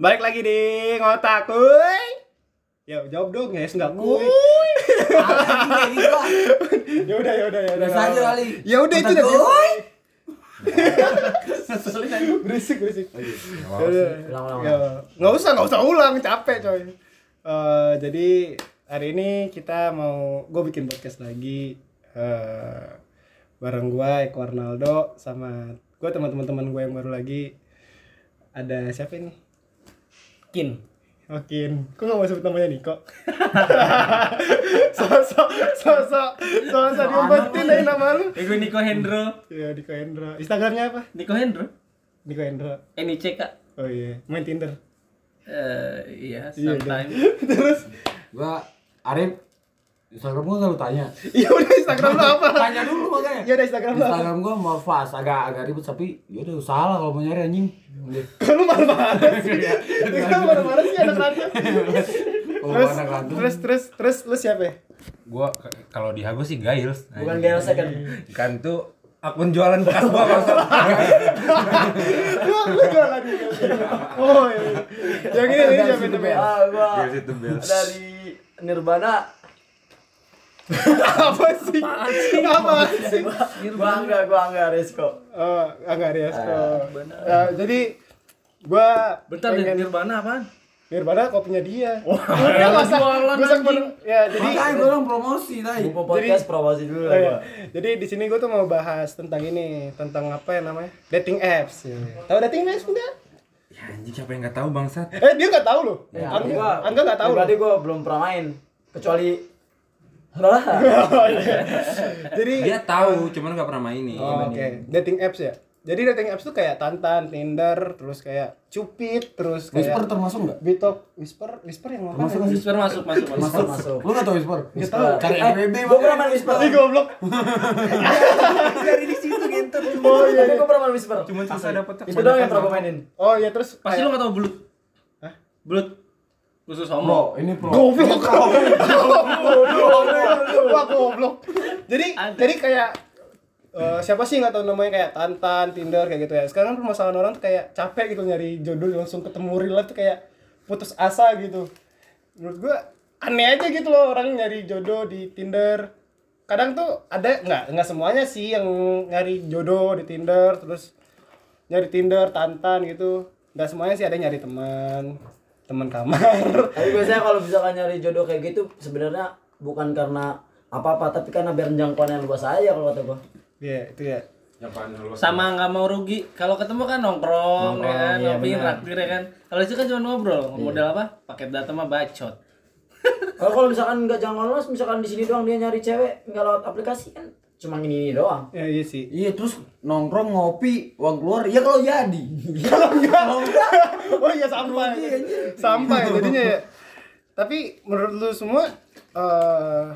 Balik lagi di ngotak kuy. Ya jawab dong, ya enggak kuy. ya udah ya udah ya udah. Biasa aja kali. Ya udah itu udah. kuy. berisik berisik. Ulang, ulang, Ya, nggak usah nggak usah ulang capek coy. Eh, jadi hari ini kita mau gue bikin podcast lagi eh bareng gue Eko Arnaldo sama gue teman-teman gue yang baru lagi ada siapa ini? Kin. Okin, kok gak mau sebut namanya Niko? Sosok, sosok, sosok diumpetin dari nama lu Eh gue Niko Hendro. Ya, Niko Hendra Instagramnya apa? Niko Hendro. Niko Hendra NIC kak. Oh iya, main Tinder Eh iya, Iya, sometime. Terus, Gua Arif Instagram gua nggak lu tanya. ya udah Instagram lu apa? Tanya dulu makanya. Ya udah Instagram lu apa? Instagram gua mau fast agak agak ribet tapi ya udah salah kalau mau nyari anjing. Udah. Kan lu marah-marah sih Kan lu marah-marah sih anak rantau Oh, Terus, terus, terus, terus, lu siapa ya? gua kalau di Hago sih Giles Bukan dia second. kan tuh akun jualan bekas gua bangsa Lu, lu jualan Oh iya Yang ini, ini siapa itu? Bel? Ah itu Bel dari Nirvana. Apa sih? Apa sih? Gua enggak, gua enggak Resko. Oh, enggak Riasko. Ya, jadi gua Bentar deh, pengen- Nirvana apaan? Nirvana kopinya dia. Udah masa jualan, masa anjing. pen- ya jadi Makanya gua orang promosi tadi. Buku podcast promosi dulu lah iya. gua. Jadi di sini gue tuh mau bahas tentang ini, tentang apa ya namanya? Dating apps. Ya. Tahu dating apps enggak? ya anjing siapa yang nggak tahu bangsat Eh, dia enggak tahu loh. Ya, Angga, gua- Angga enggak tahu. Berarti gua belum pernah main kecuali Lah. Oh, iya. Jadi dia tahu cuman nggak pernah mainin Oh, oke. Dating apps ya. Jadi dating apps tuh kayak Tantan, Tinder, terus kayak Cupid, terus kayak Whisper termasuk enggak? Bitok, Whisper, Whisper yang mana? Termasuk nggak sih? Whisper masuk, masuk, masuk. Masuk, masuk. Lu enggak tahu Whisper? Nggak tahu. Cari Eh, FWB gua pernah main Whisper. Ih, goblok. Dari di situ gitu. Oh, iya, iya. Gua pernah main Whisper. cuman susah dapet Itu doang yang pernah mainin. Oh, iya terus Pasti lu gak tau Blut. Hah? Blut. Khusus Bro, homo. ini pro. Goblok. Wah, goblok. Jadi jadi kayak eh, siapa sih nggak tahu namanya kayak Tantan, Tinder kayak gitu ya. Sekarang permasalahan orang tuh kayak capek gitu nyari jodoh langsung ketemu real tuh kayak putus asa gitu. Menurut gua aneh aja gitu loh orang nyari jodoh di Tinder. Kadang tuh ada nggak nggak semuanya sih yang nyari jodoh di Tinder terus nyari Tinder Tantan gitu. Nggak semuanya sih ada yang nyari teman teman kamar. Tapi biasanya kalau misalkan nyari jodoh kayak gitu sebenarnya bukan karena apa-apa tapi karena biar jangkauan yang luas aja kalau kata gua. Iya, itu ya. Sama nggak mau rugi. Kalau ketemu kan nongkrong, ya kan, iya, ngopi, ya kan. Kalau itu kan cuma ngobrol. Modal apa? Paket data mah bacot. Kalau kalau misalkan nggak jangkauan luas, misalkan di sini doang dia nyari cewek nggak lewat aplikasi kan cuma ini, ini doang. Ya iya sih. Iya, terus nongkrong ngopi, uang keluar. Ya kalau jadi. oh iya sampai. Sampai jadinya ya. Tapi menurut lu semua eh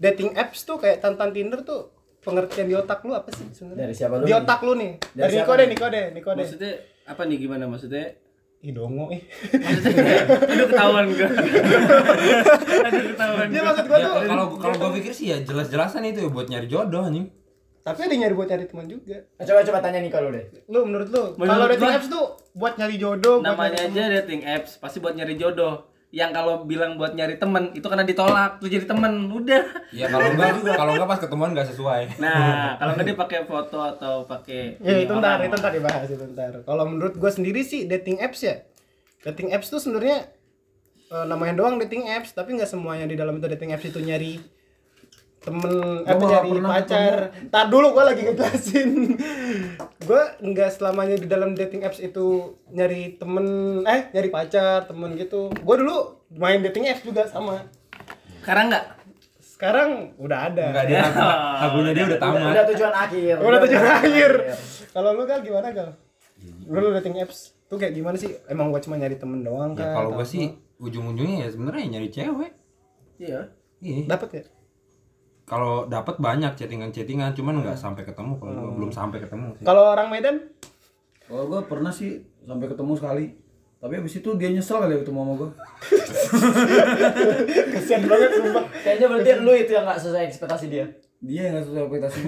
dating apps tuh kayak Tantan Tinder tuh pengertian di otak lu apa sih sebenarnya? Dari siapa lu Di nih? otak lu nih. Dari Dari Niko deh? Niko deh, Niko deh. Maksudnya apa nih gimana maksudnya? Ih dongo ih. Maksudnya udah ketahuan gue. Ketahuan. Dia maksud gua Ya, tuh kalau kalau gua pikir sih ya jelas-jelasan itu ya buat nyari jodoh anjing tapi ada yang nyari buat nyari teman juga. Nah, coba coba tanya nih kalau deh. Lu menurut lu kalau dating apps tuh buat nyari jodoh, buat Namanya nyari aja dating apps, pasti buat nyari jodoh. Yang kalau bilang buat nyari temen itu karena ditolak, tuh jadi temen, udah. ya kalau enggak kalau enggak pas ketemuan nggak sesuai Nah, kalau nggak dia pakai foto atau pakai Ya itu ntar, orang. itu ntar dibahas itu ntar. Kalau menurut gue sendiri sih dating apps ya. Dating apps tuh sebenarnya eh, namanya doang dating apps, tapi nggak semuanya di dalam itu dating apps itu nyari temen apa malah nyari pacar. Tar dulu gue lagi ngejelasin. gue nggak selamanya di dalam dating apps itu nyari temen eh nyari pacar temen gitu. Gue dulu main dating apps juga sama. Sekarang nggak? Sekarang udah ada. enggak dia hagunya dia udah tamat Udah tujuan akhir. Udah tujuan akhir. Kalau lu kan gimana gal? Lu dating apps tuh kayak gimana sih? Emang gua cuma nyari temen doang kan? ya kalau gua sih ujung-ujungnya ya sebenarnya nyari cewek Iya. iya dapat ya? kalau dapat banyak chattingan-chattingan cuman nggak sampai ketemu kalau gua belum sampai ketemu sih Kalau orang Medan? Kalau gua pernah sih sampai ketemu sekali. Tapi habis itu dia nyesel kali ketemu sama gua. Kasian banget sumpah. Kayaknya berarti lu itu yang nggak sesuai ekspektasi dia. Dia yang nggak sesuai ekspektasi.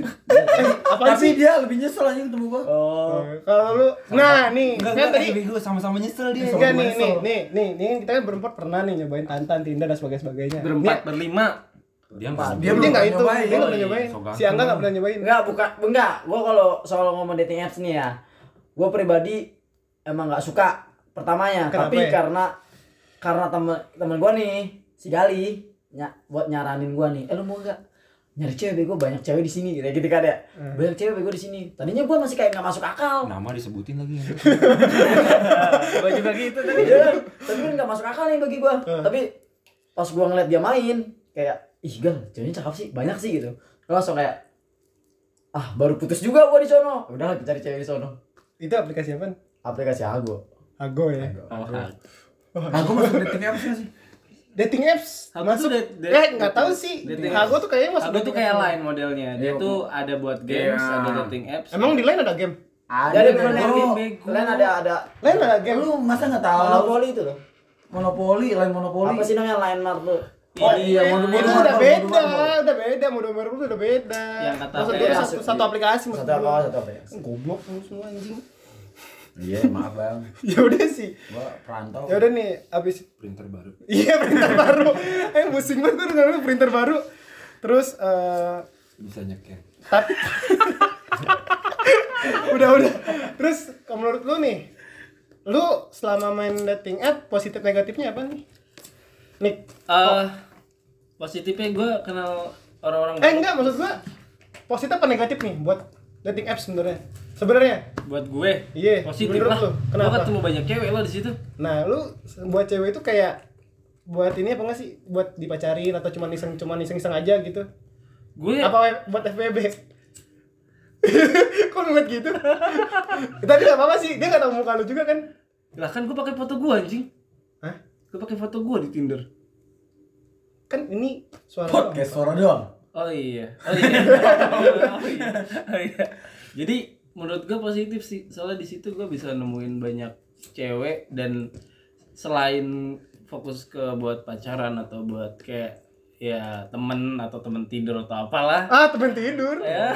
Apaan Tapi sih? dia lebih nyesel aja ketemu gua. Oh. Eh, Kalau lu nah nih, Enggak, kan tadi gue sama-sama nyesel dia. Enggak nih, nih, nih, nih, nih, kita kan berempat pernah nih nyobain tantan, Tinder dan sebagainya sebagainya. berempat berlima Dia enggak. Dia Dia nggak itu, nyobain. dia nggak pernah nyobain. Si Angga nggak pernah nyobain. Enggak, bukan enggak. Gua kalau soal ngomong dating apps nih ya. Gua pribadi emang nggak suka pertamanya, Kenapa tapi ya? karena karena temen temen gua nih, si Gali ny buat nyaranin gua nih, "Eh lu mau enggak nyari cewek bego banyak cewek di sini kayak gitu kan ya. Banyak cewek bego di sini. Tadinya gua masih kayak nggak masuk akal. Nama disebutin lagi. gua juga gitu tadi. Kan? tapi kan nggak masuk akal nih bagi gua. Tapi pas gua ngeliat dia main kayak ih gal ceweknya cakep sih banyak sih gitu. Gua langsung kayak ah baru putus juga gua di sono. Udah lagi cari cewek di sono. Itu aplikasi apa? aplikasi Hago Hago ya. oh hak Aku masuk dating apps sih? Dating apps Hago masuk. tuh dat- Eh nggak tahu sih. dating Hago tuh kayaknya masuk. Aku tuh dating kayak lain modelnya. Dia tuh ada buat games, Iya. ada dating apps. Emang di lain ada game? jadi bener bego. nih bego. kalian ada ada Lain ada game. Lu masa nggak tahu? monopoli itu loh Monopoli, lain monopoli. apa sih namanya line mart tuh Oh iya, Itu mode-mode udah baru, beda, udah beda, baru itu udah beda. Yang kata Maksud apa gue ya? satu, satu aplikasi maksud satu gua. satu apa ya Goblok lu semua anjing. Iya, maaf bang. Ya udah sih. Gua perantau. Ya udah nih, abis Printer baru. Iya printer baru. Eh musim banget gue printer baru. Terus eh Bisa nyeker. tapi udah udah. Terus kalau menurut lu nih, lu selama main dating app positif negatifnya apa nih? Nik. Eh positifnya gue kenal orang-orang Eh enggak maksud gua positif apa negatif nih buat dating apps sebenarnya? Sebenarnya. buat gue. Iya, positif menurut lah. lu, Gue kenapa? ketemu banyak cewek lo di situ. Nah, lu buat cewek itu kayak buat ini apa enggak sih? Buat dipacarin atau cuma iseng cuma iseng-iseng aja gitu? Gue Apa buat FBB? Kok ngeliat gitu? Tapi gak apa-apa sih, dia gak tahu muka lu juga kan? lah kan gue pakai foto gue anjing. Hah? Gue pakai foto gue di Tinder. Kan ini suara Podcast suara doang. Oh iya. Oh iya. oh iya. Oh iya. Jadi menurut gue positif sih. Soalnya di situ gue bisa nemuin banyak cewek dan selain fokus ke buat pacaran atau buat kayak ya temen atau temen tidur atau apalah Ah, temen tidur. ya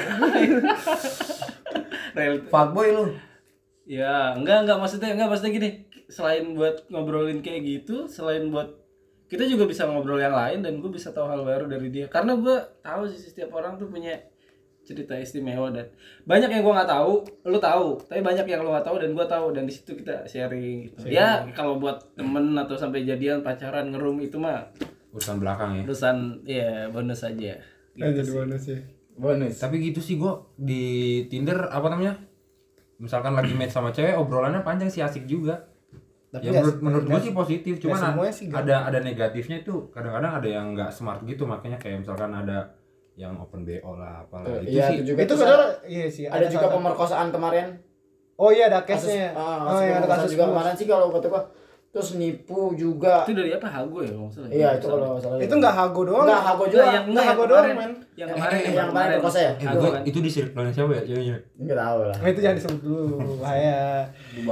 Real- Fuckboy lu. ya enggak enggak maksudnya enggak maksudnya gini selain buat ngobrolin kayak gitu selain buat kita juga bisa ngobrol yang lain dan gue bisa tahu hal baru dari dia karena gue tahu sih setiap orang tuh punya cerita istimewa dan banyak yang gue nggak tahu lu tahu tapi banyak yang lu nggak tahu dan gue tahu dan di situ kita sharing gitu. ya kalau buat temen atau sampai jadian pacaran ngerum itu mah Urusan belakang ya. urusan ya bonus aja gitu sih. bonus ya. Bonus. Tapi gitu sih gua di Tinder apa namanya? Misalkan lagi match sama cewek obrolannya panjang sih asik juga. Tapi ya menurut menurut gua nggak- sih positif, cuman sih, Gan. ada ada negatifnya itu kadang-kadang ada yang nggak smart gitu makanya kayak misalkan ada yang open BO lah apalah itu iya sih itu juga Itu tuh iya sih. ada juga salah- pemerkosaan kemarin Oh iya ada kasus case-nya. ah, oh kasus iya ada kasus juga juga kemarin sih kalau kata gua terus nipu juga itu dari apa hago ya kalau nggak salah iya itu kalau nggak salah Itu enggak hago doang. enggak hago juga Enggak, yang yang hago doang, men. Yang kemarin yang kemarin perkosa ya? Nah, Hago kan. itu di circle siapa ya ceweknya? enggak tahu lah Nah, itu jangan disebut dulu bahaya.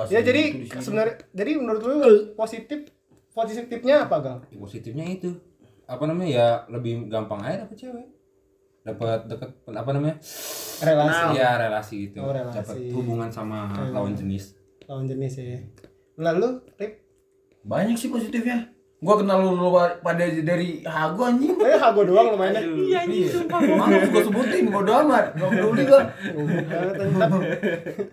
Ya jadi sebenarnya jadi menurut lu positif positifnya apa, Gal? Positifnya itu apa namanya ya lebih gampang aja dapet cewek. Dapat deket apa namanya? Relasi Iya relasi gitu. Oh, relasi. Dapat hubungan sama lawan jenis. lawan jenis ya. Lalu, Rip, Banyak sih positifnya. Gua kenal lu, lu pada dari Hago anjing. eh hago doang lu mainnya. Iya anjing sumpah. Mana gua sebutin bodo amat. Enggak peduli gua. Banget anjing.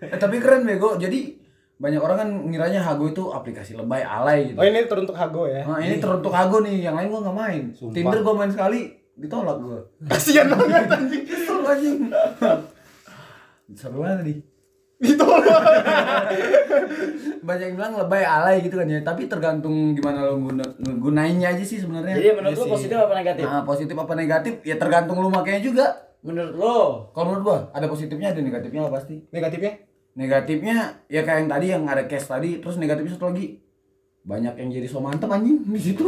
Eh, tapi keren bego. Jadi banyak orang kan ngiranya Hago itu aplikasi lebay alay gitu. Oh ini teruntuk hago ya. Nah, ini teruntuk Hago nih, yang lain gua nggak main. Sumpah. Tinder gua main sekali, ditolak gua. Kasihan banget anjing. Kesel anjing. Sampai mana tadi? Ditolak. Banyak yang bilang lebay alay gitu kan ya, tapi tergantung gimana lo guna, gunainnya aja sih sebenarnya. jadi menurut Iya lu sih. positif apa negatif Nah, positif apa negatif ya tergantung lu makanya juga. menurut lo Kalau menurut gua ada positifnya ada negatifnya lah pasti. Negatifnya? Negatifnya ya kayak yang tadi yang ada case tadi, terus negatifnya satu lagi banyak yang jadi so mantep anjing di situ.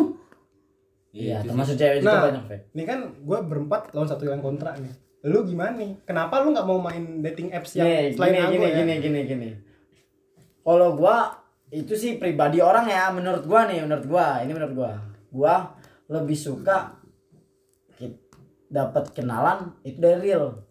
iya termasuk cewek juga Nah, banyak ini kan gue berempat lawan satu yang kontra nih. Lu gimana nih? Kenapa lu nggak mau main dating apps yang Nih, selain gini, hago gini, ya? gini, gini, gini. Kalau gua itu sih pribadi orang ya, menurut gua nih, menurut gua, ini menurut gua. Gua lebih suka dapat kenalan itu dari real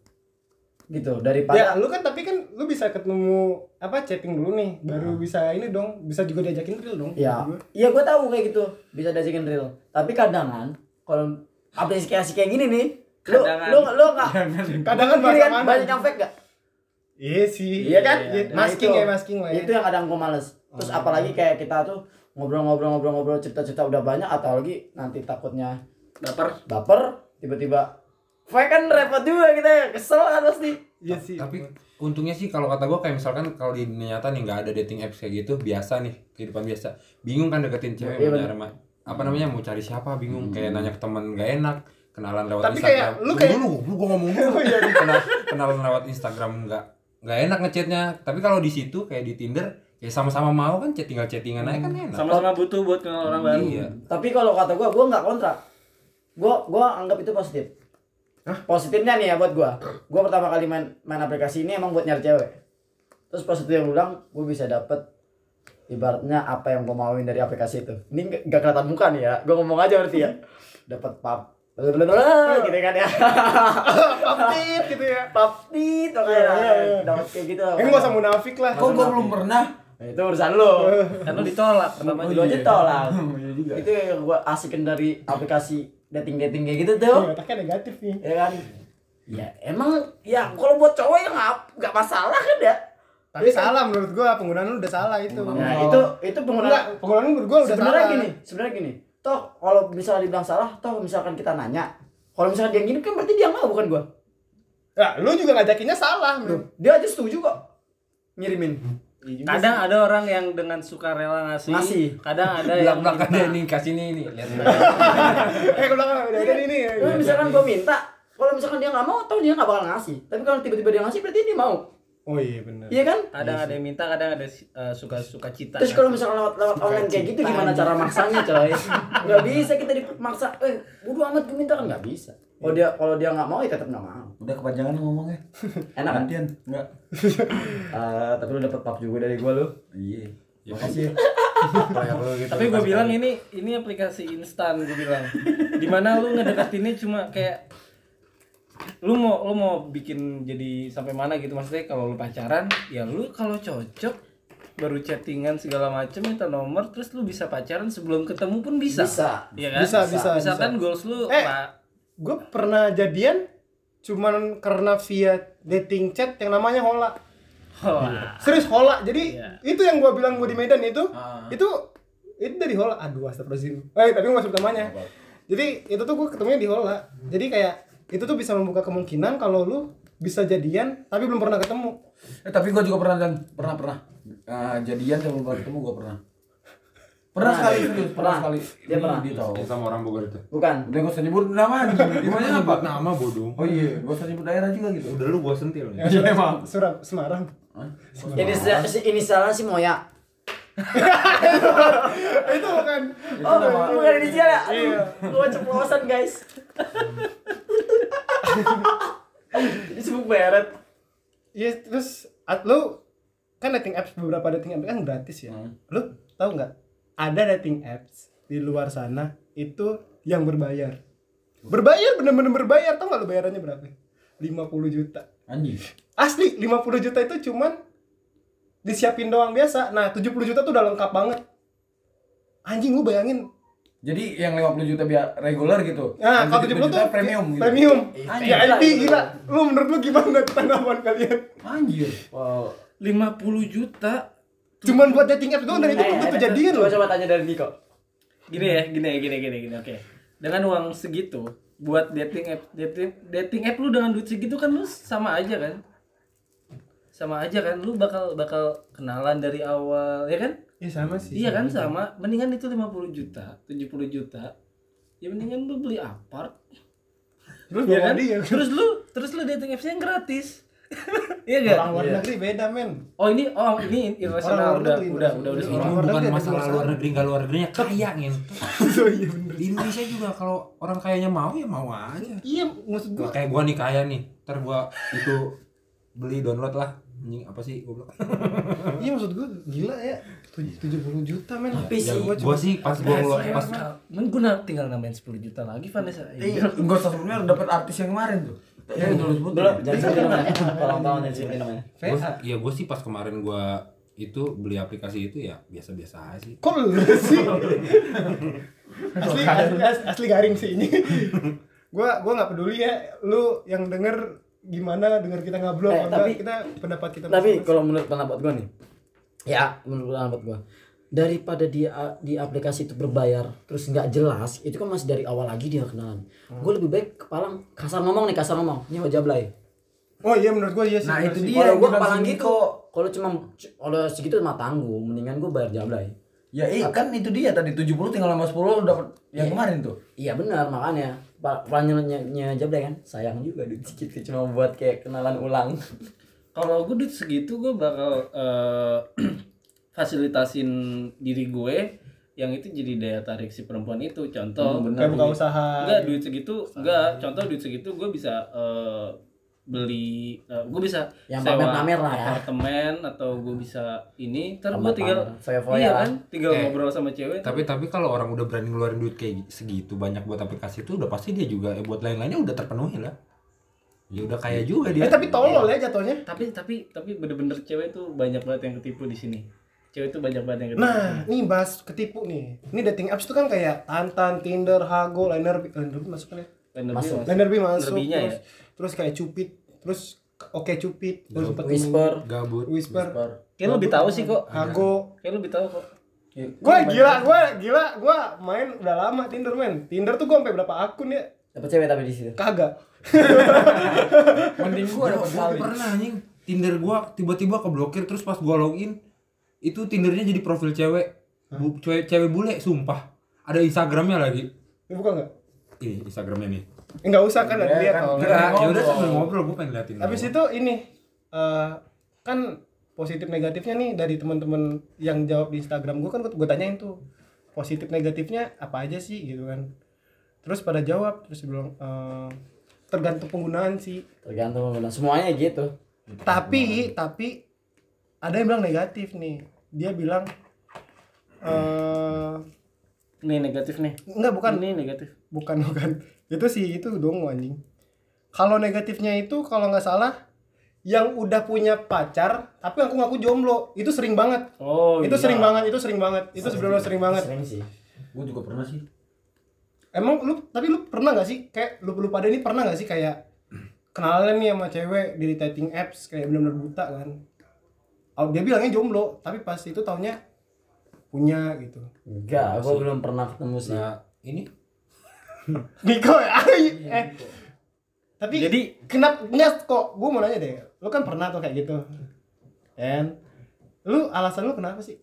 gitu Ya, daripada lu kan tapi kan lu bisa ketemu apa chatting dulu nih, baru bisa ini dong, bisa juga diajakin real dong. ya Gua. iya gue tahu kayak gitu bisa diajakin real tapi kadang kan kalau aplikasi kayak gini nih Kadangan. lu lu nggak Kadang kan Gini bahasa kan, mana? banyak yang fake gak Iya sih. Iya kan? Iya, Nah, masking itu. ya, masking lah ya. itu yang kadang gue males terus apalagi kayak kita tuh ngobrol-ngobrol-ngobrol-ngobrol cerita-cerita udah banyak atau lagi nanti takutnya baper baper tiba-tiba fake kan repot juga kita ya kesel kan pasti Iya sih. tapi untungnya sih kalau kata gue kayak misalkan kalau di nyata nih nggak ada dating apps kayak gitu biasa nih kehidupan biasa bingung kan deketin cewek Iya, nyari ma- apa namanya mau cari siapa bingung kayak nanya ke teman nggak enak kenalan lewat Tapi Instagram. kayak- lu kayak- dulu lu gua ngomong dulu Kenal- kenalan lewat Instagram nggak nggak enak ngechatnya. Tapi kalau di situ kayak di Tinder ya sama-sama mau kan chat tinggal chattingan aja kan enak. Sama-sama butuh buat kenal orang baru. Iya. Tapi kalau kata gue gue nggak kontra. Gue gue anggap itu positif. Positifnya nih ya buat gue gue pertama kali main main aplikasi ini emang buat nyari cewek. Terus pas itu yang ulang gue bisa dapet ibaratnya apa yang gue mauin dari aplikasi itu. Ini nggak kelihatan muka nih ya. Gue ngomong aja berarti ya. Dapat pap gitu kan ya Update gitu ya. paptit oke Iya, iya, iya. kayak gitu Ini nggak usah munafik lah. Kok gua belum pernah? Nah, itu urusan lo kan lu ditolak pertama lu aja tolak itu yang gue asikin dari aplikasi dating dating kayak gitu tuh Iya, otaknya negatif nih. ya kan ya emang ya kalau buat cowok ya nggak nggak masalah kan ya Tapi salah menurut gua, penggunaan lu udah salah itu. nah itu itu Enggak, penggunaan penggunaan lu menurut gua udah sebenarnya salah. gini sebenarnya gini toh kalau misalnya dibilang salah toh misalkan kita nanya kalau misalnya dia gini kan berarti dia mau bukan gua Ya, lu juga ngajakinnya salah, Loh, men. dia aja setuju kok ngirimin kadang ada orang yang dengan suka rela ngasih, Ngasih. kadang ada yang belak belakannya minta. nih kasih nih nih lihat Eh, kalau nggak udah ada ini ya. Kalau misalkan gua minta kalau misalkan dia nggak mau toh dia nggak bakal ngasih tapi kalau tiba-tiba dia ngasih berarti dia mau Oh iya benar. iya kan kadang ada yang minta kadang ada eh, suka suka cita Terus kalau misalkan lewat lewat online kayak gitu gimana cara maksanya coy? Nggak bisa kita dimaksa. Eh, bodo amat gue minta kan nggak bisa. Kalau dia kalau dia nggak mau ya tetap nggak mau. Udah kepanjangan ngomongnya. Enak kan? Gantian. Enggak. Eh, tapi lu dapet pap juga dari gua lu. Iya. Makasih. kayak lu gitu tapi gue bilang ini ini aplikasi instan gue bilang di mana lu ngedeketinnya cuma kayak lu mau lu mau bikin jadi sampai mana gitu maksudnya kalau lu pacaran ya lu kalau cocok baru chattingan segala macem minta nomor terus lu bisa pacaran sebelum ketemu pun bisa Bisa. Iya kan Bisa, bisa, misalkan goals lu Eh. Gue pernah jadian cuman karena via dating chat yang namanya Hola. Wah. Serius Hola. Jadi Iya. itu yang gua bilang gua di Medan itu. Ah. Itu itu dari Hola. Aduh, astagfirullahaladzim. Eh, tapi gua nggak sebut namanya. Jadi itu tuh gua ketemunya di Hola. Jadi kayak itu tuh bisa membuka kemungkinan kalau lu bisa jadian tapi belum pernah ketemu. Eh tapi gua juga pernah dan pernah pernah Eh, jadian sama baru ketemu gua pernah. Pernah sekali serius, pernah Pernah. sekali. Dia pernah. Dia tahu. Yang sama orang Bogor itu Bukan. Udah gak usah nyebut nama anjing. Di mana apa? Sebut nama bodoh Oh iya, gak usah nyebut daerah juga gitu. udah lu gua sentil nih Ya, Surab, Surab, Semarang. Ini si ini salah sih Moya. itu bukan. Oh, bukan inisial ya? Iya. Gua ceplosan, guys. Ini sibuk beret. Iya, terus at, lu kan dating apps beberapa dating apps kan gratis ya. Lu tahu nggak? Ada dating apps di luar sana itu yang berbayar. Berbayar bener-bener berbayar. Tahu nggak lu bayarannya berapa? 50 juta. Anjing. Asli 50 juta itu cuman disiapin doang biasa. Nah, 70 juta tuh udah lengkap banget. Anjing lu bayangin. Jadi yang 50 juta biar regular gitu. Nah, kalau 70 tuh premium gitu. Premium. Anjing, Ya, IP gila. Lu menurut lu gimana tanggapan kalian? Anjir. Wow. 50 juta Cuman buat dating apps doang dan itu belum eh, tentu jadian coba loh. coba tanya dari Niko. gini ya gini ya gini gini gini oke dengan uang segitu buat dating app dating dating app lu dengan duit segitu kan lu sama aja kan sama aja kan lu bakal bakal kenalan dari awal ya kan? Iya sama sih. iya kan sama mendingan itu 50 juta 70 juta. Ya mendingan lu beli apart. Terus ya kan? dia. terus lu terus lu dating apps yang gratis. Iya gak Orang luar negeri beda men. oh ini oh ini luar udah udah udah udah Ini ini Luar bukan negeri ada masalah luar negeri nggak luar negerinya kaya ngin. Oh iya bener. di Indonesia juga kalau orang kayanya mau ya mau aja. Iya maksud gua. kayak gua nih kaya nih. Ntar gua itu beli download lah anjing apa sih goblok? Iya maksud gue gila ya. Tuj- 70 juta men. Tapi ya sih, gua, gua sih pas gua ngelu- pas Men gue na- tinggal nambahin 10 juta lagi Vanessa. Iya, enggak usah sebelumnya dapat artis yang kemarin tuh. Ya, dulu namanya. Tolong tolong sebutin namanya. gua, ya gua sih pas kemarin gua itu beli aplikasi itu ya biasa-biasa aja sih. Kok lu sih? Asli, asli, asli garing sih ini. Gua gua nggak peduli ya lu yang denger gimana denger kita ngobrol Eh, apa tapi- kita pendapat kita Tapi kalau menurut pendapat gua nih, ya menurut pendapat gua daripada di di aplikasi itu berbayar terus nggak jelas itu kan masih dari awal lagi dia kenalan. Gue lebih baik kepala kasar ngomong nih kasar ngomong. Nyewa jablay. Oh iya menurut gua iya sih Nah, itu sih. dia. kalau gue gua kepala langsung gitu kalau cuma kalau segitu mah tanggung mendingan gue bayar jablay. Ya iya kan itu dia tadi 70 tinggal sama 10 dapat yang kemarin tuh. iya benar makanya pak nyewa jablay kan? Sayang juga duit segitu cuma buat kayak kenalan ulang. Kalau gue duit segitu gue bakal eh, fasilitasin diri gue yang itu jadi daya tarik si perempuan itu. Contoh, kayak buka usaha enggak duit segitu, enggak. Contoh duit segitu gue bisa eh, beli, gue bisa Yang sewa pamer-pamer lah ya. apartemen atau gue bisa ini. Ntar gue tinggal, iya kan, tinggal Eh, ngobrol sama cewek. tapi tapi kalau orang udah berani ngeluarin duit kayak segitu banyak buat aplikasi itu udah pasti dia juga ya buat lain-lainnya udah terpenuhi lah ya udah kaya juga dia eh tapi tolol ya jatuhnya tapi tapi tapi bener-bener cewek tuh banyak banget yang ketipu di sini. Cewek tuh banyak banget yang ketipu. nah nih bahas ketipu nih ini dating apps tuh kan kayak Tantan, Tinder, Hago, Liner, Liner masuk kan ya Liner Masuk. Liner masuk terus, ya? terus kayak Cupid terus Oke Cupid terus sempet whisper. gabut. Whisper. Kayak lu lebih tahu sih kok. Hago. Kayak lu lebih tahu kok. gue gila gue gila gue main udah lama Tinder men. Tinder tuh gue sampai berapa akun ya? Dapat cewek tapi di situ? Kagak. Mending gua dapat kali. pernah anjing. Tinder gua tiba-tiba keblokir terus pas gua login itu Tindernya jadi profil cewek. Bu, cewek cewek bule sumpah. Ada Instagramnya lagi. Ini buka nggak? Ini Instagramnya nih Enggak usah kan ada Ya, lihat ya udah sambil ngobrol gua pengen liatin habis itu ini eh, kan positif negatifnya nih dari teman-teman yang jawab di Instagram gue kan gue tanyain tuh positif negatifnya apa aja sih gitu kan. Terus pada jawab terus bilang eh, tergantung penggunaan sih. Tergantung pengguna semuanya gitu. Tapi tapi ada yang bilang negatif nih. Dia bilang eh Nih negatif nih. enggak bukan. Ini negatif. bukan bukan itu sih itu dong anjing. Kalau negatifnya itu kalau nggak salah yang udah punya pacar tapi aku ngaku jomblo itu sering banget. Oh, itu iya. sering banget itu sering banget. Itu sebenarnya sering banget. sering sih. Gua juga pernah sih. emang lu tapi lu pernah nggak sih? Kayak lu lu pada ini pernah nggak sih kayak kenalan nih sama cewek di dating apps kayak benar-benar buta kan? Oh, dia bilangnya jomblo tapi pas itu taunya punya gitu. Enggak gua belum pernah ketemu sih. Nah ini Niko ya eh tapi Jadi- kenapa enggak kok gue mau nanya deh lu kan pernah tuh kayak gitu kan lu alasan lu kenapa sih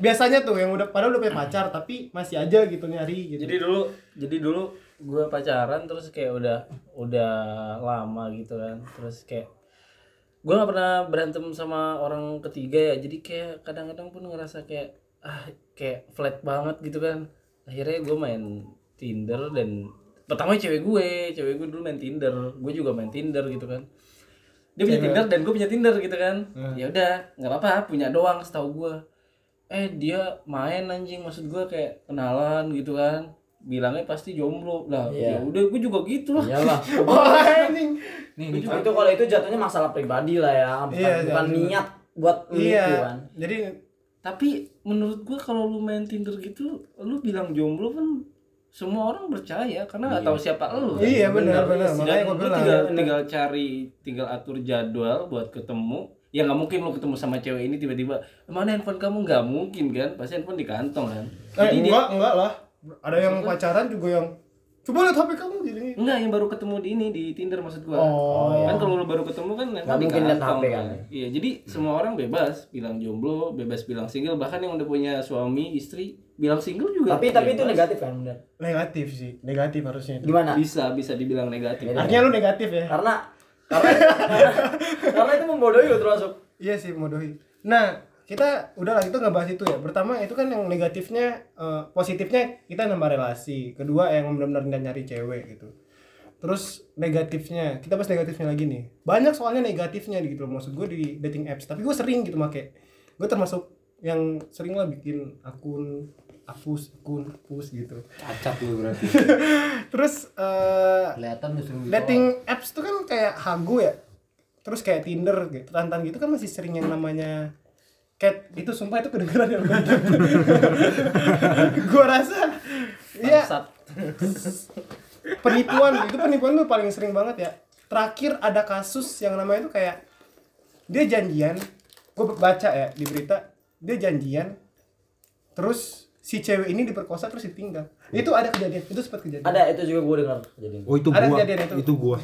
biasanya tuh yang udah padahal udah punya pacar tapi masih aja gitu nyari gitu Jadi dulu jadi dulu gue pacaran terus kayak udah udah lama gitu kan. Terus kayak gue nggak pernah berantem sama orang ketiga ya. Jadi kayak kadang-kadang pun ngerasa kayak ah kayak flat banget gitu kan. Akhirnya gue main Tinder dan pertama cewek gue, cewek gue dulu main Tinder, gue juga main Tinder gitu kan. Dia punya Tinder dan gue punya Tinder gitu kan. Ya udah, nggak apa-apa, punya doang setahu gue eh dia main anjing maksud gua kayak kenalan gitu kan bilangnya pasti jomblo lah Iya. ya udah gue juga gitu lah iyalah Wah, anjing. nih nih itu kalau itu jatuhnya masalah pribadi lah ya bukan, Iya, bukan iya. niat buat lu iya itu kan jadi tapi menurut gua kalau lu main Tinder gitu lu bilang jomblo kan semua orang percaya karena nggak tahu siapa lu. Kan. Iya, benar, benar. Makanya lu bilang. tinggal tinggal cari tinggal atur jadwal buat ketemu. Ya nggak mungkin lu ketemu sama cewek ini tiba-tiba mana handphone kamu? Nggak mungkin kan? Pasti handphone di kantong kan? Eh, Jadi dia- enggak enggak lah. Ada yang pacaran juga yang coba lihat HP kamu gini Enggak, yang baru ketemu di ini di Tinder maksud gua. Oh, iya. Kan kalau lu baru ketemu kan Nggak mungkin lihat HP kan. Iya, jadi semua orang bebas bilang jomblo, bebas bilang single, bahkan yang udah punya suami, istri bilang single juga. tapi tapi itu negatif kan bener negatif sih negatif harusnya itu. gimana Bisa bisa dibilang negatif. Beda. artinya lu negatif ya karena karena karena itu membodohi lo termasuk Iya sih modohi. Nah kita udah lah itu ngebahas itu ya. Pertama itu kan yang negatifnya, eh, positifnya kita nambah relasi. Kedua yang benar-benar nyari cewek gitu. terus negatifnya kita bahas negatifnya lagi nih. Banyak soalnya negatifnya gitu loh. Maksud gue di dating apps. Tapi gue sering gitu make. Gue termasuk yang sering lah bikin akun hapus akun hapus gitu. Cacat lu berarti. Terus eh kelihatan sering dating apps tuh kan kayak hago ya. Terus kayak tinder gitu tantan gitu kan masih sering yang namanya cat itu sumpah itu kedengeran ya gue rasa ya penipuan itu penipuan tuh paling sering banget ya. Terakhir ada kasus yang namanya itu kayak dia janjian gue baca ya di berita dia janjian terus si cewek ini diperkosa terus ditinggal. Itu ada kejadian itu sempat kejadian. Ada itu juga gue dengar kejadian. oh itu Ada gua. kejadian itu. itu gua.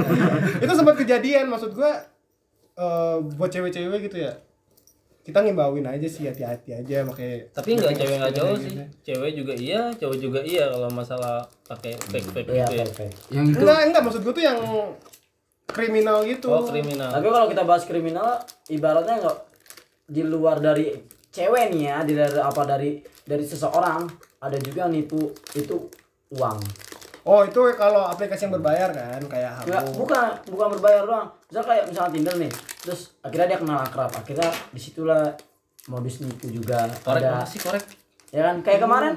Itu sempat kejadian maksud gua eh buat cewek-cewek gitu ya kita ngimbauin aja sih hati-hati aja pakai Tapi enggak cewek enggak jauh gitu. sih. Cewek juga iya, cowok juga iya kalau masalah pakai fake fake Iya, gitu ya. fake, fake. yang itu enggak enggak maksud gua tuh yang kriminal gitu Oh, kriminal. Tapi kalau kita bahas kriminal, ibaratnya nggak di luar dari cewek nih ya, di dari apa dari dari seseorang ada juga yang nipu itu uang. Oh itu kalau aplikasi yang berbayar kan kayak Nggak, Hago bukan bukan berbayar doang. Misal kayak misalnya Tinder nih, terus akhirnya dia kenal akrab, akhirnya di situlah modus nipu juga korek ada. makasih korek. ya kan? Kayak kemarin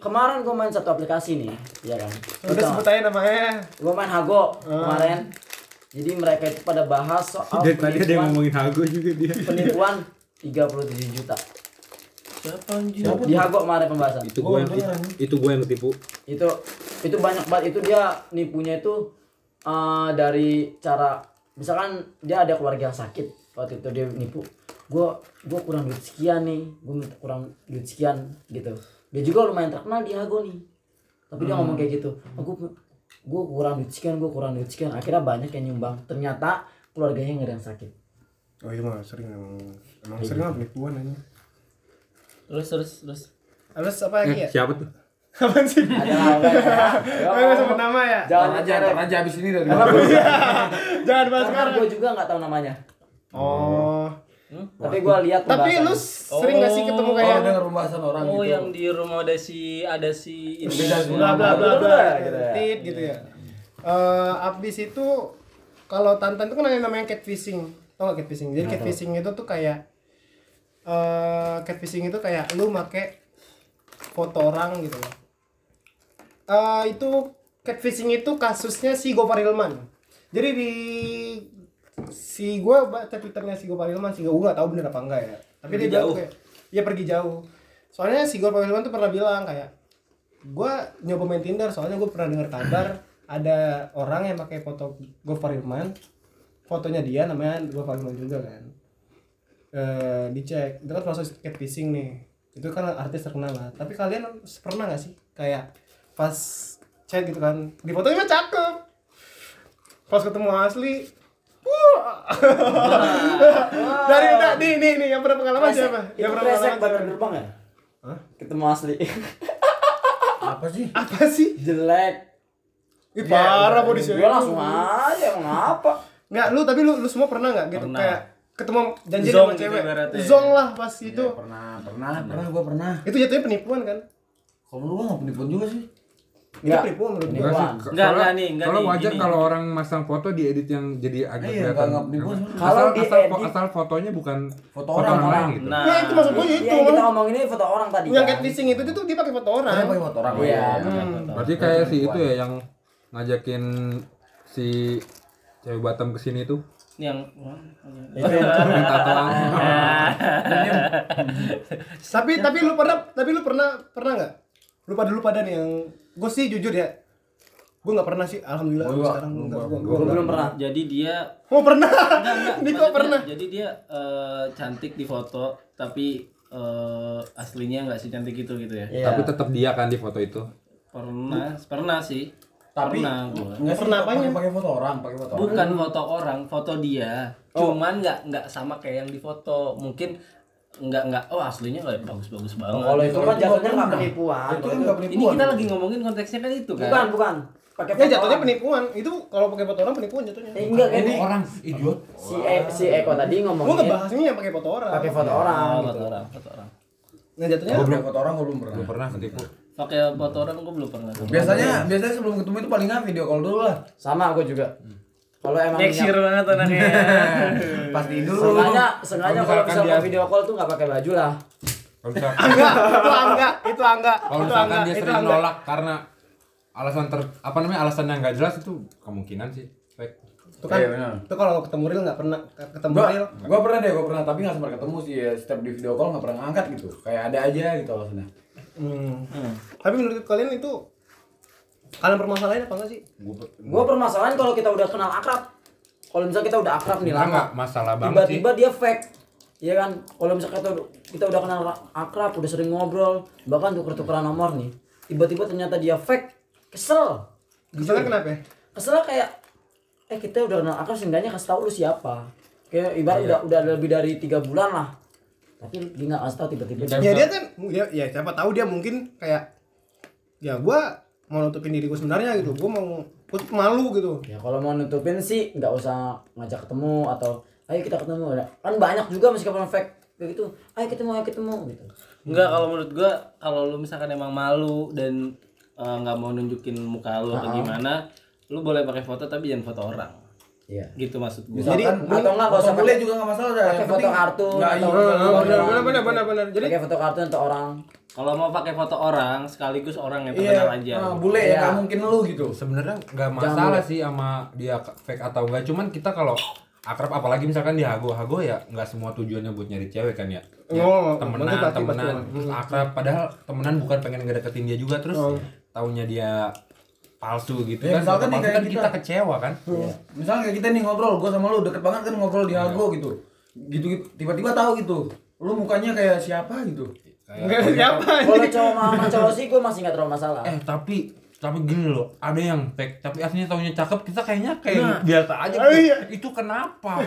kemarin gue main satu aplikasi nih ya kan? Udah sebut aja namanya. Gue main Hago kemarin. Jadi mereka itu pada bahas soal dari tadi ada yang penipuan, ngomongin hago juga dia. Penipuan 37 juta Siapa anjir? di Hago kemarin pembahasan? Itu gua yang itu gua yang ketipu itu itu banyak banget. Itu dia nipunya itu eh, dari cara misalkan dia ada keluarga yang sakit waktu itu dia nipu. Gue gue kurang duit sekian nih gue minta kurang duit sekian gitu. Dia juga lumayan terkenal di Hago nih. Tapi dia ngomong kayak gitu. Aku gue kurang duit sekian gue kurang duit sekian. Akhirnya banyak yang nyumbang. Ternyata keluarganya nggak ada yang sakit. Oh itu mah sering. Emang emang sering lah penipuan aja Terus terus terus. terus apa lagi ya? eh, siapa tuh? Apa sih? Ada lah ya. Oh, nggak sebut nama ya? Jangan aja aja ntar aja abis ini dari jangan bahas karena sekarang. gue juga nggak tahu namanya. Oh. Tapi gue lihat tapi lu sering gak sih ketemu oh kayak dengar pembahasan orang Oh, gitu. yang di rumah ada si ada si ini. Bla bla bla Betul, bla gitu ya. tit gitu ya. Eh abis itu kalau tantan itu kan ada yang namanya catfishing. Tau gak catfishing? Jadi catfishing itu tuh kayak eh catfishing itu kayak lu make foto orang gitu loh. Eh itu catfishing itu kasusnya si Gopar Hilman. Jadi di si gue baca twitternya si Gopar Hilman sih gue nggak tahu bener apa enggak ya. Tapi Pergi dia jauh. kayak ya pergi jauh. Soalnya si Gopar Hilman tuh pernah bilang kayak gue nyoba main Tinder soalnya gue pernah dengar kabar ada orang yang pakai foto Gofar Hilman. Fotonya dia namanya Gofar Hilman juga kan eh dicek. Itu kan proses catfishing nih. Itu kan artis terkenal lah. Tapi kalian pernah nggak sih? Kayak pas chat gitu kan di fotonya mah cakep. Pas ketemu asli wah. Dari tadi nih nih yang pernah pengalaman siapa? Itu yang pernah pengalaman siapa? gerbang ya? Hah? ketemu asli. Apa sih? Apa sih? Jelek. Ih, parah body gue langsung aja emang apa Nggak, lu tapi lu, lu semua pernah nggak gitu? Pernah. kayak ketemu janji sama gitu cewek ibaratnya. zong lah pas itu Iya, pernah pernah pernah gua pernah itu jatuhnya penipuan kan kalau lu nggak penipuan juga sih itu Nggak. penipuan menurut gua gua- Enggak. Enggak, Kalau- enggak nih, enggak Kalau wajar gini. kalau orang masang foto diedit yang jadi agak Iya, kelihatan. Asal. Kalau asal, diedit- asal fotonya bukan Foto orang, lain orang. gitu. Nah, ya itu maksud gua Iya, itu yang kita ngomongin ini foto orang tadi yang kan. catfishing itu tuh dia pakai foto orang Ada pakai foto orang Iya. Hmm. Berarti kayak si itu ya yang ngajakin si cewek Batam ke sini tuh. Yang Itu yang tapi tapi lu pernah tapi lu pernah pernah nggak? Lu pada lu pada nih yang gue sih jujur ya gue nggak pernah sih alhamdulillah Gua sekarang Gua nggak nggak. gua- gue gua belum pernah. Jadi dia oh pernah? Enggak enggak. Niko maksudnya- pernah. jadi dia eh, cantik di foto tapi eh, aslinya nggak secantik itu gitu ya. Iya. Tapi tetap dia kan di foto itu. pernah pernah sih Tapi pernah gua. enggak Pernah apanya? pakai pakai foto orang, pakai foto orang. bukan foto orang foto dia. Cuman nggak nggak sama kayak yang di foto. Mungkin nggak nggak oh aslinya nggak bagus-bagus banget. kalau itu kan itu jatuhnya nggak penipuan. Itu kan nggak ini penipuan. kita lagi ngomongin konteksnya kan itu kan? Bukan bukan. Pakai ya foto jatuhnya orang. penipuan. Itu kalau pakai foto orang penipuan jatuhnya. Eh, enggak kan Ini orang idiot. si e, si Eko tadi gue ngomongin. ngebahasnya yang pakai foto orang. Pakai foto orang Oh, gitu. foto orang foto orang. Nah jatuhnya Gua belum foto orang gua belum pernah. Gue pernah ketipu. Pakai foto orang gue belum pernah Biasanya biasanya sebelum ketemu itu paling nggak video call dulu lah. Sama aku juga. Kalau emang niat- banget anaknya Pas tidur. sengaja sengaja Kalau misalkan dia- video call tuh nggak pakai baju lah. Enggak, itu angga, itu angga. kalau Itu misalkan angga, dia itu sering angga. nolak karena alasan ter apa namanya alasan yang nggak jelas itu kemungkinan sih. Fake. Itu kan, Iya, itu kalau ketemu real nggak pernah ketemu Gua, real. gua pernah deh, gua pernah tapi nggak sempat ketemu sih ya. Setiap di video call nggak pernah ngangkat gitu. Kayak ada aja gitu alasannya. Hmm. Tapi menurut kalian itu kalian permasalahan apa enggak sih? Gua permasalahan kalau kita udah kenal akrab. Kalau misalnya kita udah akrab nih lama, nggak masalah banget sih. tiba-tiba dia fake. Iya kan? Kalau misalnya kita udah, kita udah kenal akrab, udah sering ngobrol, bahkan tuker-tukeran nomor nih. Tiba-tiba ternyata dia fake. Kesel. Misalnya kenapa? ya? Kesel kayak eh kita udah kenal akrab seenggaknya kasih tahu lu siapa. Kayak ibarat udah udah lebih dari tiga bulan lah. Tapi dia nggak kasih tahu tiba-tiba. Ya dia kan ya, ya siapa tahu dia mungkin kayak ya gua mau nutupin diri gua sebenarnya gitu. Gua mau gua tuh malu gitu. Ya kalau mau nutupin sih nggak usah ngajak ketemu atau ayo kita ketemu kan banyak juga meskipun fake kayak gitu ayo ketemu ayo ketemu gitu Enggak kalau menurut gua kalau lu misalkan emang malu dan eh, nggak mau nunjukin muka lu atau gimana, lu boleh pakai foto tapi jangan foto orang. Iya Gitu maksud gua. Misalkan, Jadi, atau nggak nggak usah boleh pakai- juga nggak masalah dah. pakai foto nggak atau iya, Benar benar benar benar benar. Jadi pakai foto kartun atau orang Kalau mau pakai foto orang sekaligus orang yang Iya, terkenal aja. ah, bule ya Iya. nggak mungkin lu gitu. Sebenarnya nggak masalah sih sama dia fake atau enggak, cuman kita kalau akrab apalagi misalkan di hago hago ya nggak semua tujuannya buat nyari cewek kan ya, Ya, Oh, temenan pasti- temenan pasti. terus akrab padahal temenan bukan pengen ngedeketin dia juga terus Oh. taunya dia palsu gitu Ya, kan misalkan nih kayak kan kita. kita kecewa kan Misalnya kayak kita nih ngobrol, gua sama lu deket banget kan ngobrol di Hago gitu. Gitu tiba-tiba tahu gitu. Lu mukanya kayak siapa gitu. enggak siapa kalau cowok sama cowok sih gue masih nggak terlalu masalah eh tapi tapi gini loh ada yang fake tapi aslinya taunya cakep kita kayaknya kayak biasa aja Oh, iya. itu kenapa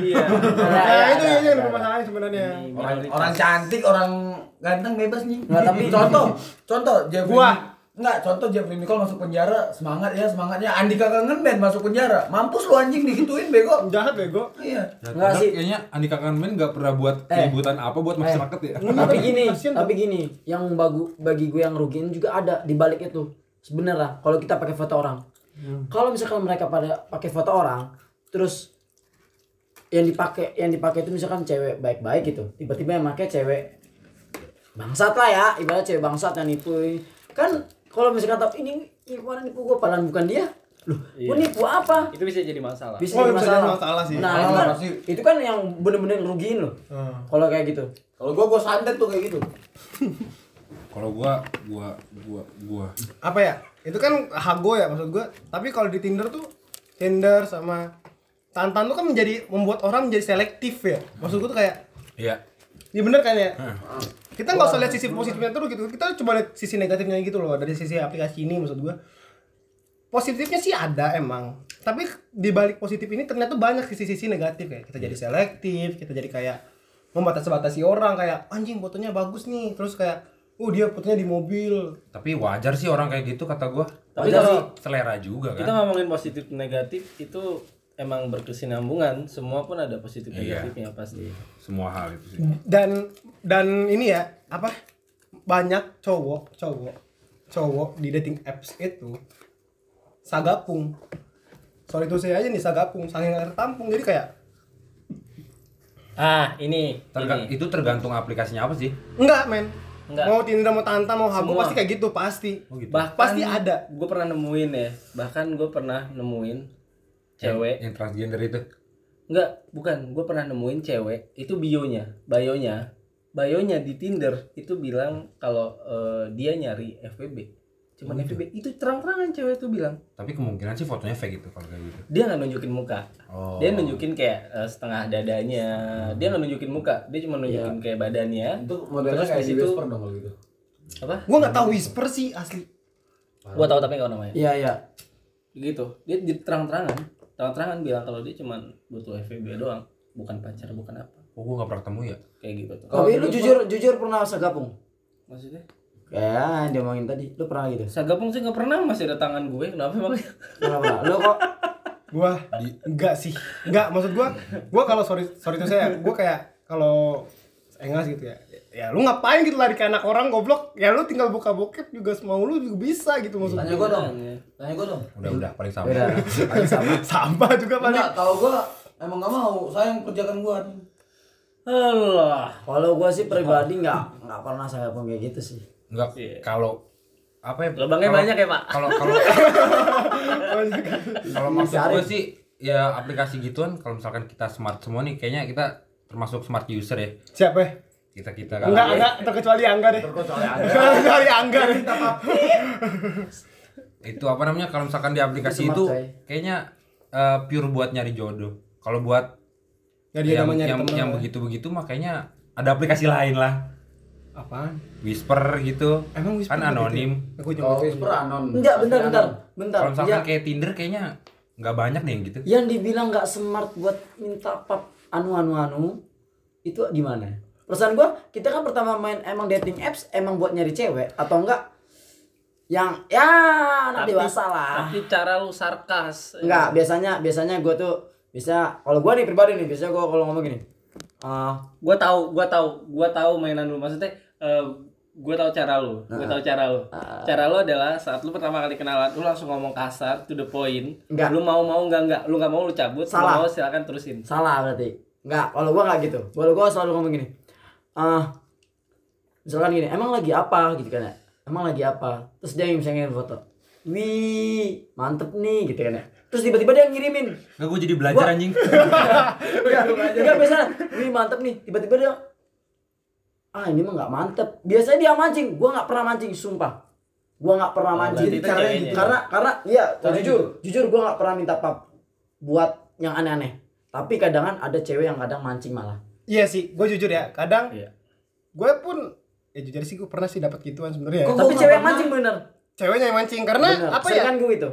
Iya. Nah, ada, itu ada, yang ada. permasalahan sebenarnya. Orang, orang cantik, orang ganteng bebas nih. Nggak, tapi- contoh, contoh Jeffrey Gua. Enggak, contoh Jeffrey Nicole masuk penjara, semangat ya, semangatnya Andika kangen band masuk penjara. Mampus lu anjing digituin bego. Jahat bego. Iya. Ya, Nggak padahal sih. kayaknya Andika Kanmen nggak pernah buat Eh. keributan apa buat masyarakat ya tapi gini tapi gini yang bagu bagi gue yang rugiin juga ada di balik itu sebenarnya kalau kita pakai foto orang kalau misalkan mereka pada pakai foto orang terus yang dipakai yang dipakai itu misalkan cewek baik-baik gitu tiba-tiba yang pakai cewek bangsat lah ya ibarat cewek bangsat yang nipu kan kalau misalkan tapi ini ini kemarin nipu gue padahal bukan dia loh gue nipu apa Itu bisa jadi masalah. bisa Oh, jadi bisa jadi masalah. masalah sih. nah Masalah itu kan, itu kan yang bener-bener ngerugiin loh Hmm. kalau kayak gitu Kalau gua gua santet tuh kayak gitu. kalau gua gua gua gua Apa ya? Itu kan hago ya maksud gua. Tapi kalau di Tinder tuh Tinder sama Tantan tuh kan menjadi membuat orang menjadi selektif ya. Maksud gua tuh kayak iya Ya bener kan ya? Kita nggak usah lihat sisi positifnya terus gitu. Kita coba lihat sisi negatifnya gitu loh dari sisi aplikasi ini maksud gua. Positifnya sih ada emang. Tapi di balik positif ini ternyata banyak sisi-sisi negatif kayak kita jadi selektif, kita jadi kayak membatasi-batasi orang kayak anjing fotonya bagus nih. Terus kayak oh dia fotonya di mobil. tapi wajar sih orang kayak gitu kata gua Tapi kalau selera juga Kita kan ngomongin positif negatif itu emang berkesinambungan. Semua pun ada positif Iya. negatifnya pasti. semua hal itu sih Dan dan ini ya, apa? Banyak cowok, cowok, cowok di dating apps itu sagapung. Soal itu saya aja nih sagapung, saking nggak tertampung jadi kayak Ah, ini. Terga- ini. itu tergantung aplikasinya apa sih enggak men. Enggak. Mau Tinder mau Tantan mau Hago pasti kayak gitu pasti. oh gitu Bahkan Pasti ada. Gue pernah nemuin ya. Bahkan gue pernah nemuin cewek. yang transgender itu Enggak, bukan. Gue pernah nemuin cewek. Itu bionya, bayonya, bayonya di Tinder itu bilang kalau eh, dia nyari FWB. Cuman FWB itu terang-terangan cewek itu bilang. tapi kemungkinan sih fotonya fake itu kalau kayak gitu Dia nggak nunjukin muka. oh Dia nunjukin kayak eh, setengah dadanya. Dia nggak nunjukin muka. Dia cuma nunjukin kayak badannya. Itu modelnya Terus kayak di Whisper dong kalau gitu. Apa? Gua nggak tahu whisper sih asli. Gua tahu tapi nggak namanya. iya iya Gitu. Dia di terang-terangan, terang-terangan bilang kalau dia cuma butuh FWB doang, bukan pacar, bukan apa. Oh gua nggak pernah ketemu ya Kayak gitu tuh. tapi lu jujur jujur pernah segapung Maksudnya? kayak dia ngomongin tadi lu pernah gitu Sagapung sih nggak pernah masih ada tangan gue. Kenapa emang? pernah pernah lu kok Gua enggak sih. Enggak, maksud gua gua kalau sorry sorry itu saya, gua kayak kalau engas gitu ya. ya lu ngapain gitu lari ke anak orang goblok ya lu tinggal buka bokep juga semau lu juga bisa gitu maksud Tanya gua dong. Tanya gua dong. Udah udah paling sama. Udah, paling sama. sampah juga paling Enggak, kalau gua emang nggak mau. Sayang kerjakan gua. Allah. Kalau gua sih pribadi nggak nggak pernah saya pun kayak gitu sih. Enggak kalau apa ya? Lubangnya banyak ya, Pak? Kalau kalau kalau maksud gue sih ya aplikasi gituan kalau misalkan kita smart semua nih kayaknya kita termasuk smart user ya. siapa ya? Kita kita kan. enggak enggak terkecuali angga deh terkecuali angga deh Itu apa namanya kalau misalkan di aplikasi Itu itu kayaknya eh, pure buat nyari jodoh. Kalau buat ya dia yang namanya yang, temen yang begitu-begitu makanya ada aplikasi lain lah. apaan Whisper gitu. emang Whisper kan begitu ya? anonim. aku juga Kalau whisper anon. Enggak, bentar, bentar, bentar. Kalau misalkan Ya, kayak Tinder kayaknya nggak banyak nih yang gitu. yang dibilang nggak smart buat minta pap anu anu anu itu gimana? Perasaan gua kita kan pertama main emang dating apps emang buat nyari cewek atau enggak yang ya anak Tapi- dewasa lah. Tapi cara lu sarkas. Enggak, biasanya biasanya gua tuh bisa kalau gua nih pribadi nih biasanya gua kalau ngomong gini. ah Gua tahu, gua tahu, gua tahu mainan lu. Maksudnya eh gua tahu cara lu. Gua tahu cara lu. Cara lu adalah saat lu pertama kali kenalan, lu langsung ngomong kasar to the point. Enggak. Lu mau mau enggak enggak, lu enggak mau lu cabut, lu Salah. mau silakan terusin. salah berarti. Enggak, kalau gua enggak gitu. Kalau gua selalu ngomong gini. ah misalkan gini, emang lagi apa gitu kan ya? Emang lagi apa? Terus dia misalnya ngirim foto. Wih, mantep nih gitu kan ya. Terus tiba-tiba dia ngirimin. Nggak gue jadi belajar Gua- anjing. Enggak, enggak biasa. Wih, mantep nih. Tiba-tiba dia ah ini mah nggak mantep. Biasanya dia mancing, gua nggak pernah mancing, sumpah. Gua nggak pernah mancing. berarti itu caranya ceweknya. gitu. karena karena iya jujur jujur gue nggak pernah minta pap buat yang aneh-aneh tapi kadang kan ada cewek yang kadang mancing malah iya sih gue jujur ya kadang Iya. gue pun ya jujur sih gue pernah sih dapat gituan sebenarnya Kok ya. tapi nggak cewek yang mancing bener ceweknya yang mancing karena bener apa Sering ya kan gue itu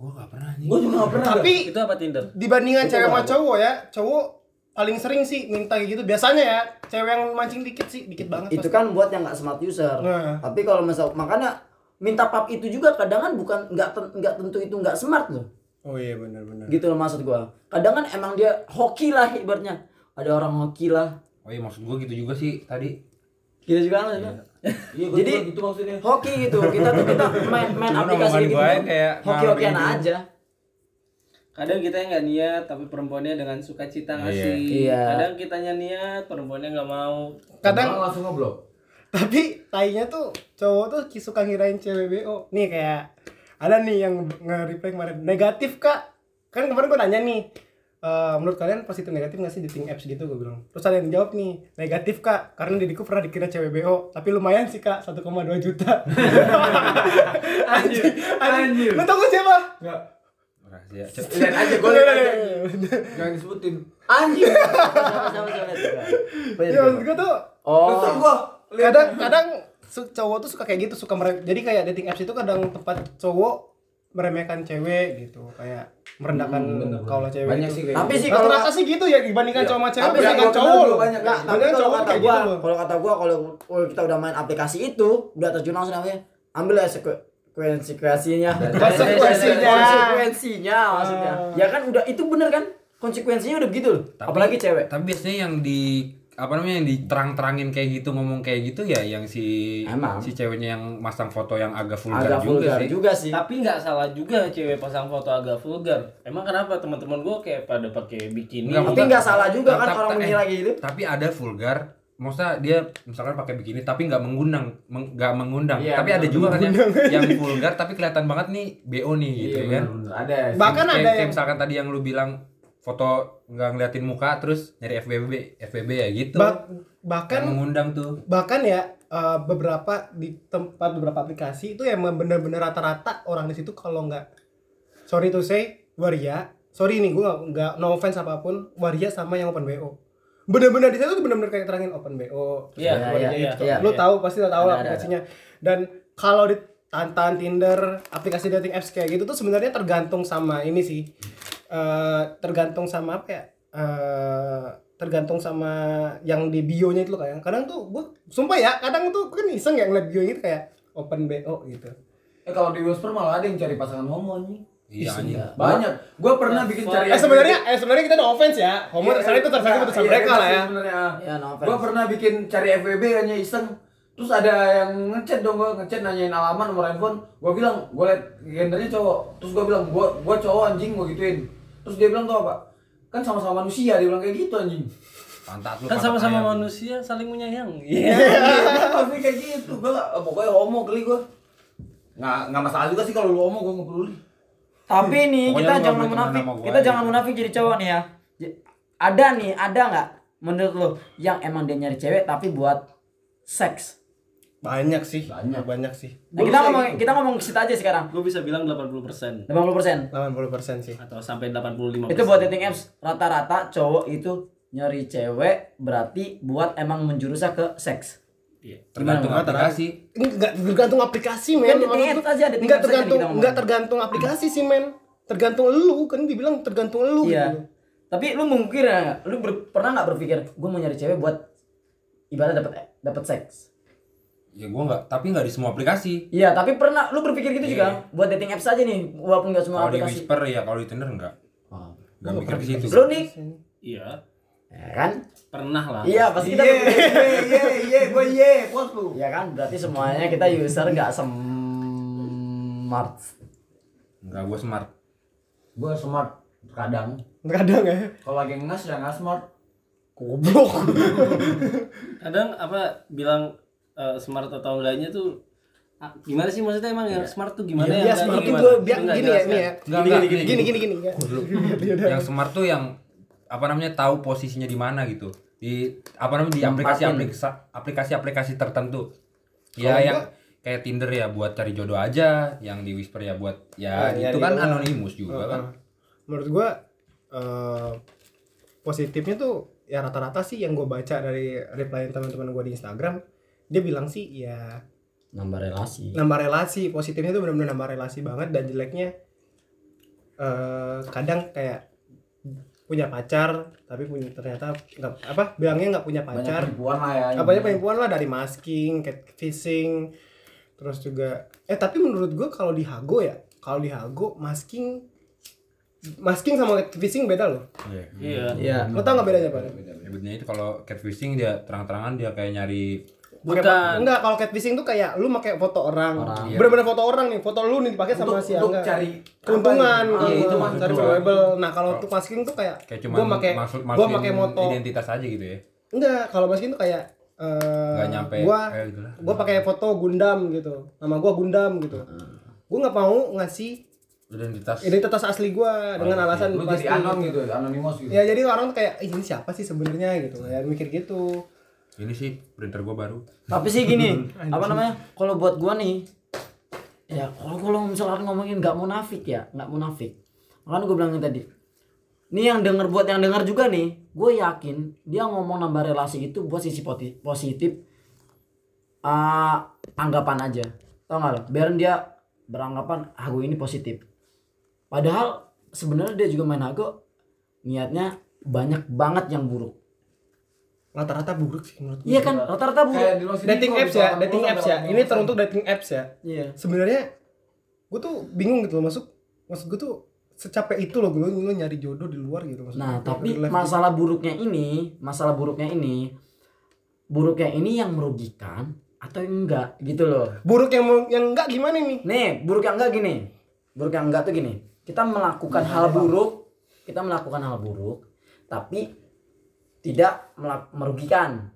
Gue nggak pernah anjing. Gua juga nggak pernah. tapi Itu apa Tinder? dibandingkan Itu cewek sama cowok ya cowok paling sering sih minta kayak gitu biasanya ya cewek yang mancing dikit sih dikit banget itu pasti. kan buat yang nggak smart user Nah. tapi kalau misal makanya minta pap itu juga kadang kan bukan nggak nggak tentu itu nggak smart loh oh iya benar benar gitu loh maksud gua kadang kan emang dia hoki lah ibaratnya ada orang hoki lah Oh iya maksud gue gitu juga sih tadi. Gitu juga kan maksudnya. Iya, gua Jadi- juga gitu maksudnya. hoki gitu kita tuh kita main main aplikasi gitu kayak hoki-hokian ngalor aja Kadang kita yang nggak niat, tapi perempuannya dengan sukacita ngasih. Iya. Kadang kitanya niat, perempuannya nggak mau. kadang Orang langsung ngobrol. tapi tainya tuh cowok tuh suka ngirain cewek BO nih kayak ada nih yang nge-reply kemarin negatif kak kan kemarin gue nanya nih "Eh, menurut kalian positif negatif nggak sih dating apps gitu gue bilang terus ada yang jawab nih negatif kak karena diriku pernah dikira cewek BO tapi lumayan sih kak 1,2 juta anjir anjir lu tau gue siapa Enggak. Rahasia. Lihat aja gua lihat aja. Jangan disebutin. anjing sama sama sama ya maksud gue tuh oh Terus gua lihat kadang kadang cowok tuh suka kayak gitu suka mere- jadi kayak dating apps itu kadang tempat cowok meremehkan cewek gitu kayak merendahkan kaulah cewek banyak itu. sih kayak tapi gitu. sih kalau rata-rata sih gitu ya dibandingkan cowok sama cewek Tapi yang dibandingkan cowok loh. banyak Nggak, kayak tapi kalau cowok kata kayak gua, gitu kalau kata gua kalau kalau kita udah main aplikasi itu, udah terjun langsung namanya. Ambil ya konsekuensinya. Konsekuensinya. Konsekuensinya maksudnya. Ya kan udah itu bener kan? Konsekuensinya udah begitu loh. Tapi- Apalagi cewek. Tapi biasanya yang di apa namanya yang diterang-terangin kayak gitu ngomong kayak gitu ya yang si Emang. si ceweknya yang masang foto yang agak vulgar Agak juga vulgar sih. juga sih. Tapi nggak salah juga cewek pasang foto agak vulgar. Emang kenapa teman-teman gue kayak pada pakai bikini? Enggak, Tapi nggak salah juga kan orang eh, mengira gitu. Tapi ada vulgar maksudnya dia misalkan pakai bikini tapi nggak mengundang meng- nggak mengundang Iya, tapi ada juga kan yang, yang vulgar tapi kelihatan banget nih bo nih gitu Iya, kan. Ada. Bahkan Kayak- ada kayak yang misalkan tadi yang lu bilang foto nggak ngeliatin muka terus nyari FBB FBB ya gitu Yang bahkan mengundang tuh bahkan ya eh, beberapa di tempat beberapa aplikasi itu yang bener-bener rata-rata orang di situ kalau nggak sorry to say waria sorry nih gue nggak no offense apa pun waria sama yang open bo bener-bener di situ tuh bener-bener kayak terangin open bo Iya, waria iya, gitu. iya, lu iya. tahu pasti lo tahu Ada, lah ada, aplikasinya dan kalau di Tantan, Tinder, aplikasi dating apps kayak gitu tuh sebenarnya tergantung sama ini sih. Eh, tergantung sama apa ya? Eh, tergantung sama yang di bio-nya itu loh kayak. Kadang tuh gua sumpah ya, kadang tuh kan iseng ya ngeliat bio gitu kayak open BO gitu. Eh kalau di Whisper malah ada yang cari pasangan homo nih. Iya anjing. Banyak. Gua pernah bikin cari Eh sebenarnya eh sebenarnya kita no offense ya. Homo terserah itu terserah Iya, keputusan iya, mereka iya lah ya. Sebenarnya. Ya, no offense. Gua pernah bikin cari FWB hanya iseng. Terus ada yang ngechat dong gua ngechat nanyain alamat nomor handphone. Gua bilang, gua liat gendernya cowok. Terus gua bilang, gua gua cowok anjing gua gituin. Terus dia bilang tuh apa? Kan sama-sama manusia, dia bilang kayak gitu anjing. Pantat lu. Kan sama-sama ayam. manusia saling menyayangi. Iya. Iya, pasti kayak gitu. Gua eh, pokoknya homo kali gua. Nggak nggak masalah juga sih kalau lu homo gua nggak peduli. Tapi nih Pokoknya kita jangan munafik. Kita aja. jangan munafik jadi cowok nih ya. Ada nih, ada nggak menurut lo yang emang dia nyari cewek tapi buat seks? Banyak sih. Banyak. Banyak sih. Nah, kita ngomong kita ngomong ke situ aja sekarang. Gue bisa bilang 80% 80%. 80% sih. atau sampai 85%. Itu buat dating apps. Rata-rata cowok itu nyari cewek berarti buat emang menjurusnya ke seks. Iya. Tergantung Gimana? aplikasi. Enggak tergantung aplikasi men. Kan gua, aja, Enggak tergantung enggak tergantung aplikasi sih men. Tergantung lu kan dibilang tergantung lu Iya. gitu. Tapi lu mungkin ya, lu ber- pernah nggak berpikir gue mau nyari cewek buat ibarat dapat dapat seks? Ya gua nggak, tapi nggak di semua aplikasi. Iya, tapi pernah lu berpikir gitu Iya. juga buat dating apps aja nih, walaupun nggak semua Kalau di aplikasi. Whisper ya, kalau di Tinder enggak. Oh. Enggak mikir ke situ. Lu nih, Iya, ya kan? pernah lah. Iya, pasti kita Iya, iya, iya, iya, gua iya, puas lu. Ya kan, berarti semuanya kita user nggak smart. Enggak, gua smart. Gua smart kadang. Kadang ya. Kalau lagi ngas ya nggak smart. Goblok. Kadang apa bilang eh, smart atau enggaknya tuh ah, gimana sih maksudnya emang yang smart tuh gimana Iya, yang smart enggaknya tuh biar gini ya, ini ya. Gini, gini, Gini gini. gini yang smart tuh yang apa namanya tahu posisinya di mana gitu. Di apa namanya di aplikasi aplikasi aplikasi aplikasi tertentu. Ya yang kayak Tinder ya buat cari jodoh aja. Yang di Whisper ya buat ya Ah, iya, itu iya, kan iya. anonimus juga kan. Heeh. Menurut gua eh, positifnya tuh ya rata-rata sih yang gue baca dari reply teman-teman gue di Instagram dia bilang sih ya Nambah relasi. nambah relasi positifnya tuh benar-benar nambah relasi banget dan jeleknya eh kadang kayak punya pacar tapi punya ternyata nggak apa bilangnya nggak punya Banyak pacar penipuan lah ya. apa aja penipuan lah dari masking catfishing terus juga eh tapi menurut gue kalau di Hago ya kalau di Hago masking masking sama catfishing beda loh Iya. Iya. Iya. lo tau nggak bedanya pak Sebetulnya itu kalau catfishing dia terang-terangan dia kayak nyari Bukan. enggak kalau catfishing tuh kayak lu pakai foto orang, Orang. Iya. bener-bener foto orang nih foto lu nih dipakai untuk, sama si untuk Angga. cari keuntungan Iya, gitu. itu maksud cari valuable. Nah kalau untuk masking tuh kayak kayak gua pakai gua pakai moto identitas aja gitu ya? Enggak kalau masking tuh kayak eh nggak nyampe. gua kayak gitu gua pakai foto Gundam gitu. Nama gua Gundam gitu. Gua nggak mau ngasih identitas. identitas asli gua dengan alasan lu pasti jadi anon gitu, anonymous gitu. ya jadi orang tuh kayak "Ih, ini siapa sih sebenarnya? gitu. Ya mikir gitu ini sih printer gua baru Tapi sih gini, apa namanya? Kalau buat gua nih, ya kalau kalau misalkan ngomongin nggak munafik ya, nggak munafik. Makanya gue bilangin tadi. Nih yang denger buat yang denger juga nih, gue yakin dia ngomong nambah relasi itu buat sisi positif ah anggapan aja. Tau gak lo? Biarin dia beranggapan ah gue ini positif. Padahal sebenarnya dia juga main hago niatnya banyak banget yang buruk. Rata-rata buruk sih menurut gua. Iya kan, rata-rata buruk. Kayak dating Indigo, apps ya dating apps ya ini teruntuk dating apps ya Iya. sebenarnya gue tuh bingung gitu loh masuk maksud gue tuh secapek itu loh gue lu nyari jodoh di luar gitu maksud Nah, gua. tapi masalah buruknya ini, masalah buruknya ini, buruknya ini yang merugikan atau enggak gitu loh. buruk yang mau- yang enggak gimana nih Nih, buruk yang enggak gini. Buruk yang enggak tuh gini. Kita melakukan hal buruk, kita melakukan hal buruk, tapi tidak merugikan.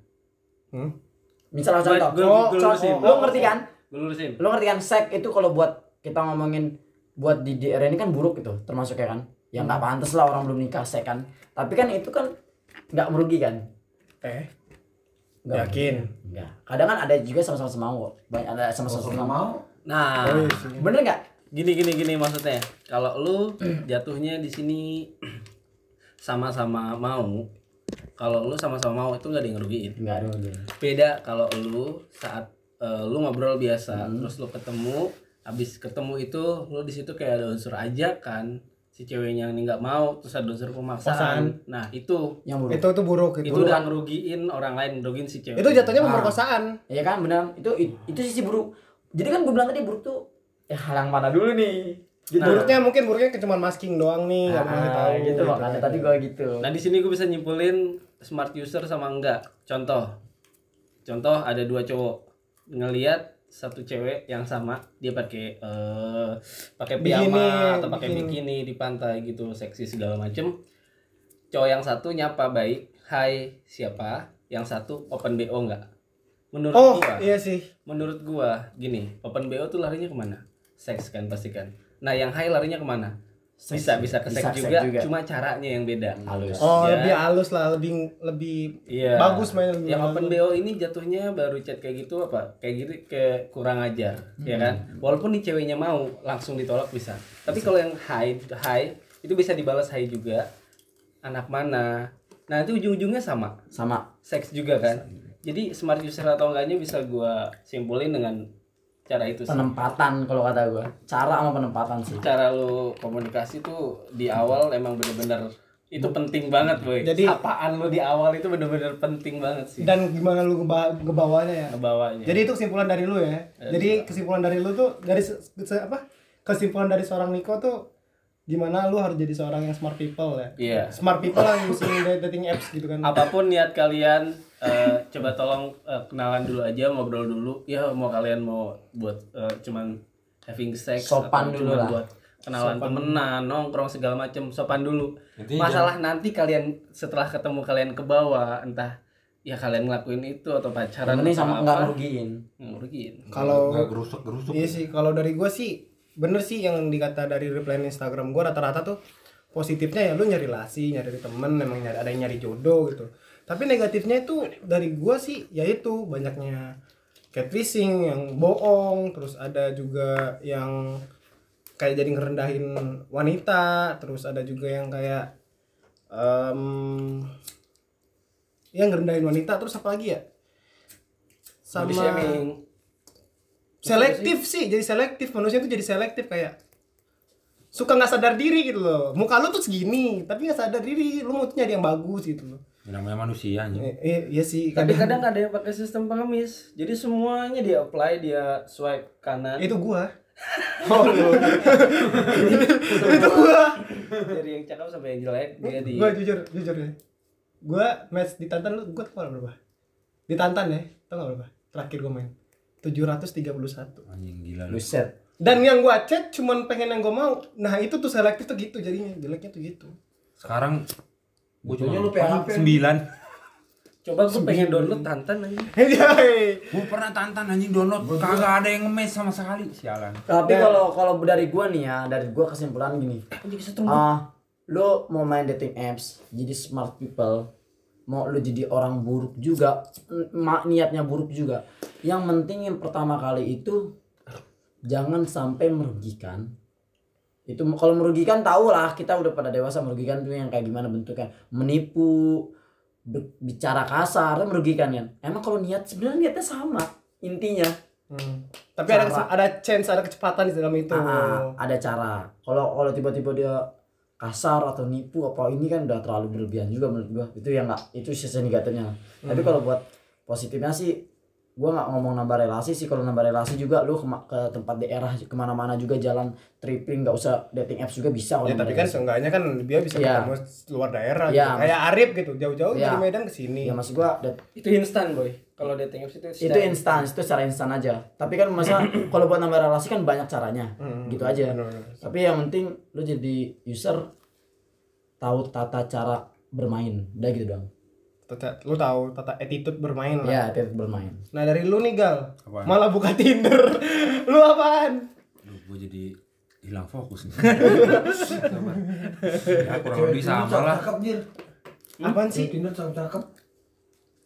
Hmm? Misalnya contoh, Gua- oh, gua contoh, lo ngerti kan? Gue lurusin. Lo ngerti kan seks itu kalau buat kita ngomongin buat di DR ini kan buruk itu termasuk ya kan ya nggak pantas lah orang belum nikah seks kan tapi kan itu kan nggak merugikan eh Nggak Yakin? merugikan. nggak kadang kan ada juga sama-sama mau kok banyak ada sama-sama nggak mau Nah, oh, iya bener nggak gini gini gini maksudnya. Kalau lu jatuhnya di sini sama-sama mau, kalau lu sama-sama mau itu nggak ada yang ngerugiin. nggak ada. Beda kalau lu saat eh, lu ngobrol biasa, terus lu ketemu, habis ketemu itu lu di situ kayak ada unsur ajakan si ceweknya ini nggak mau, terus ada unsur pemaksaan. Nah itu yang buruk itu tuh buruk itu itu udah ngerugiin orang lain, ngerugiin si cewek. itu jatuhnya Ah. pemerkosaan ya kan benar itu itu sisi buruk jadi kan gue bilang tadi buruk tuh ya hal yang mana dulu nih buruknya mungkin buruknya cuma masking doang nih nggak mau Ah, tahu gitu makanya tadi gua gitu. Nah di sini gue bisa nyimpulin smart user sama enggak. Contoh, contoh ada dua cowok ngelihat satu cewek yang sama dia pakai eh pakai Bikini, piyama atau pakai bikini. bikini di pantai gitu seksi segala macem. Cowok yang satu nyapa baik, hai siapa? Yang satu open bo enggak? Menurut oh gua, iya sih menurut gua gini, open bo tuh larinya ke mana? Seks kan pasti kan. Nah yang hai larinya ke mana? Bisa bisa ke seks juga, juga. cuma caranya yang beda. Halus. oh Ya. lebih halus lah lebih lebih Iya. bagus mainnya lebih Yang bagus. open BO ini jatuhnya baru chat kayak gitu apa? Kayak gitu kayak kurang ajar, ya kan? Walaupun nih ceweknya mau langsung ditolak bisa. Tapi kalau yang high high itu bisa dibalas high juga. Anak mana? Nah, itu ujung-ujungnya sama. Sama Seks juga kan? Jadi smart user atau enggaknya bisa gua simpulin dengan cara itu sih. penempatan kalau kata gua. Cara sama penempatan sih. Cara lu komunikasi tuh di awal emang bener-bener itu penting banget boy. Jadi- apaan lu di awal itu bener-bener penting banget sih. dan gimana lu ngeba- ngebawanya ya ngebawanya. jadi itu kesimpulan dari lu ya jadi kesimpulan dari lu tuh dari se- se- apa kesimpulan dari seorang Niko tuh gimana lu harus jadi seorang yang smart people ya Iya. smart people yang using dating apps gitu kan apa pun niat kalian eh, coba tolong eh, kenalan dulu aja ngobrol dulu. Ya mau kalian mau buat eh, cuman having sex Sopan dulu lah. buat kenalan temenan nongkrong segala macam sopan dulu. Intinya masalah nanti kalian setelah ketemu kalian ke bawah entah ya kalian ngelakuin itu atau pacaran atau sama nggak ngerugiin. ngerugiin. Kalau nggak gerusuk gerusuk iya sih kalau dari gue sih bener sih yang dikata dari reply Instagram gue rata-rata tuh positifnya ya lu nyari relasi nyari temen emang nyari ada yang nyari jodoh gitu tapi negatifnya itu dari gue sih yaitu banyaknya catfishing yang bohong terus ada juga yang kayak jadi ngerendahin wanita terus ada juga yang kayak em yang ngerendahin wanita terus apa lagi ya? Sama selektif sih jadi selektif. Manusia tuh jadi selektif kayak suka nggak sadar diri gitu loh. Muka lu tuh segini tapi nggak sadar diri. Lu mau nyari yang bagus gitu loh Ya, namanya manusia anjing. Eh, eh, iya sih tapi kadang kadang ada yang pakai sistem pengemis. Jadi semuanya dia apply dia swipe kanan. Itu gua. Oh lu. itu gua. Dari yang cakep sampai yang jelek dia di gua jujur jujur ya. Gua match di Tantan lu gua tau nggak berapa? Di Tantan ya tau nggak berapa? Terakhir gua main. 731 anjing gila lu. Buset. dan yang gua chat cuman pengen yang gua mau. Nah itu tuh selektif tuh gitu jadinya. Jeleknya tuh gitu. Sekarang Ujungnya lu PHP. sembilan. Coba gue pengen download tantan aja Hei, gue pernah tantan anjing download. Kagak ada yang nge sama sekali. Sialan. Tapi kalau kalau dari gua nih ya, dari gua kesimpulan gini. Ah, lu mau main dating apps, jadi smart people, mau lu jadi orang buruk juga, niatnya buruk juga. Yang penting yang pertama kali itu jangan sampai merugikan. Itu kalau merugikan tau lah kita udah pada dewasa merugikan tuh yang kayak gimana bentuknya, menipu, bicara kasar, itu merugikan kan. Emang kalau niat sebenarnya niatnya sama intinya. Hmm. Tapi ada Cara. ada chance ada kecepatan di dalam itu. Ah, ada cara. Kalau kalau tiba-tiba dia kasar atau nipu apa ini kan udah terlalu berlebihan juga menurut gua. Itu yang nggak itu sisi negatifnya. Tapi kalau buat positifnya sih gua nggak ngomong nambah relasi sih kalau nambah relasi juga lu ke, ke tempat daerah ke mana-mana juga jalan tripping nggak usah dating apps juga bisa Ya tapi kan seenggaknya kan dia bisa Iya. ketemu luar daerah Iya. gitu. Kayak Arif gitu, jauh-jauh Iya. dari Medan ke sini. ya maksud gua dat- itu instan boy kalau dating apps itu itu instan itu secara instan aja tapi kan masa kalau buat nambah relasi kan banyak caranya Hmm, gitu aja bener-bener. tapi yang penting lu jadi user tahu tata cara bermain udah gitu doang Tata, lu tahu tata attitude bermain lah. ya tiap bermain Nah, dari lu nih Gal, Apaan? malah buka Tinder. lu apaan? gue jadi hilang fokus nih ya kurang lebih sama lah Cakep Jir. Apaan sih? Tinder cakep-cakep.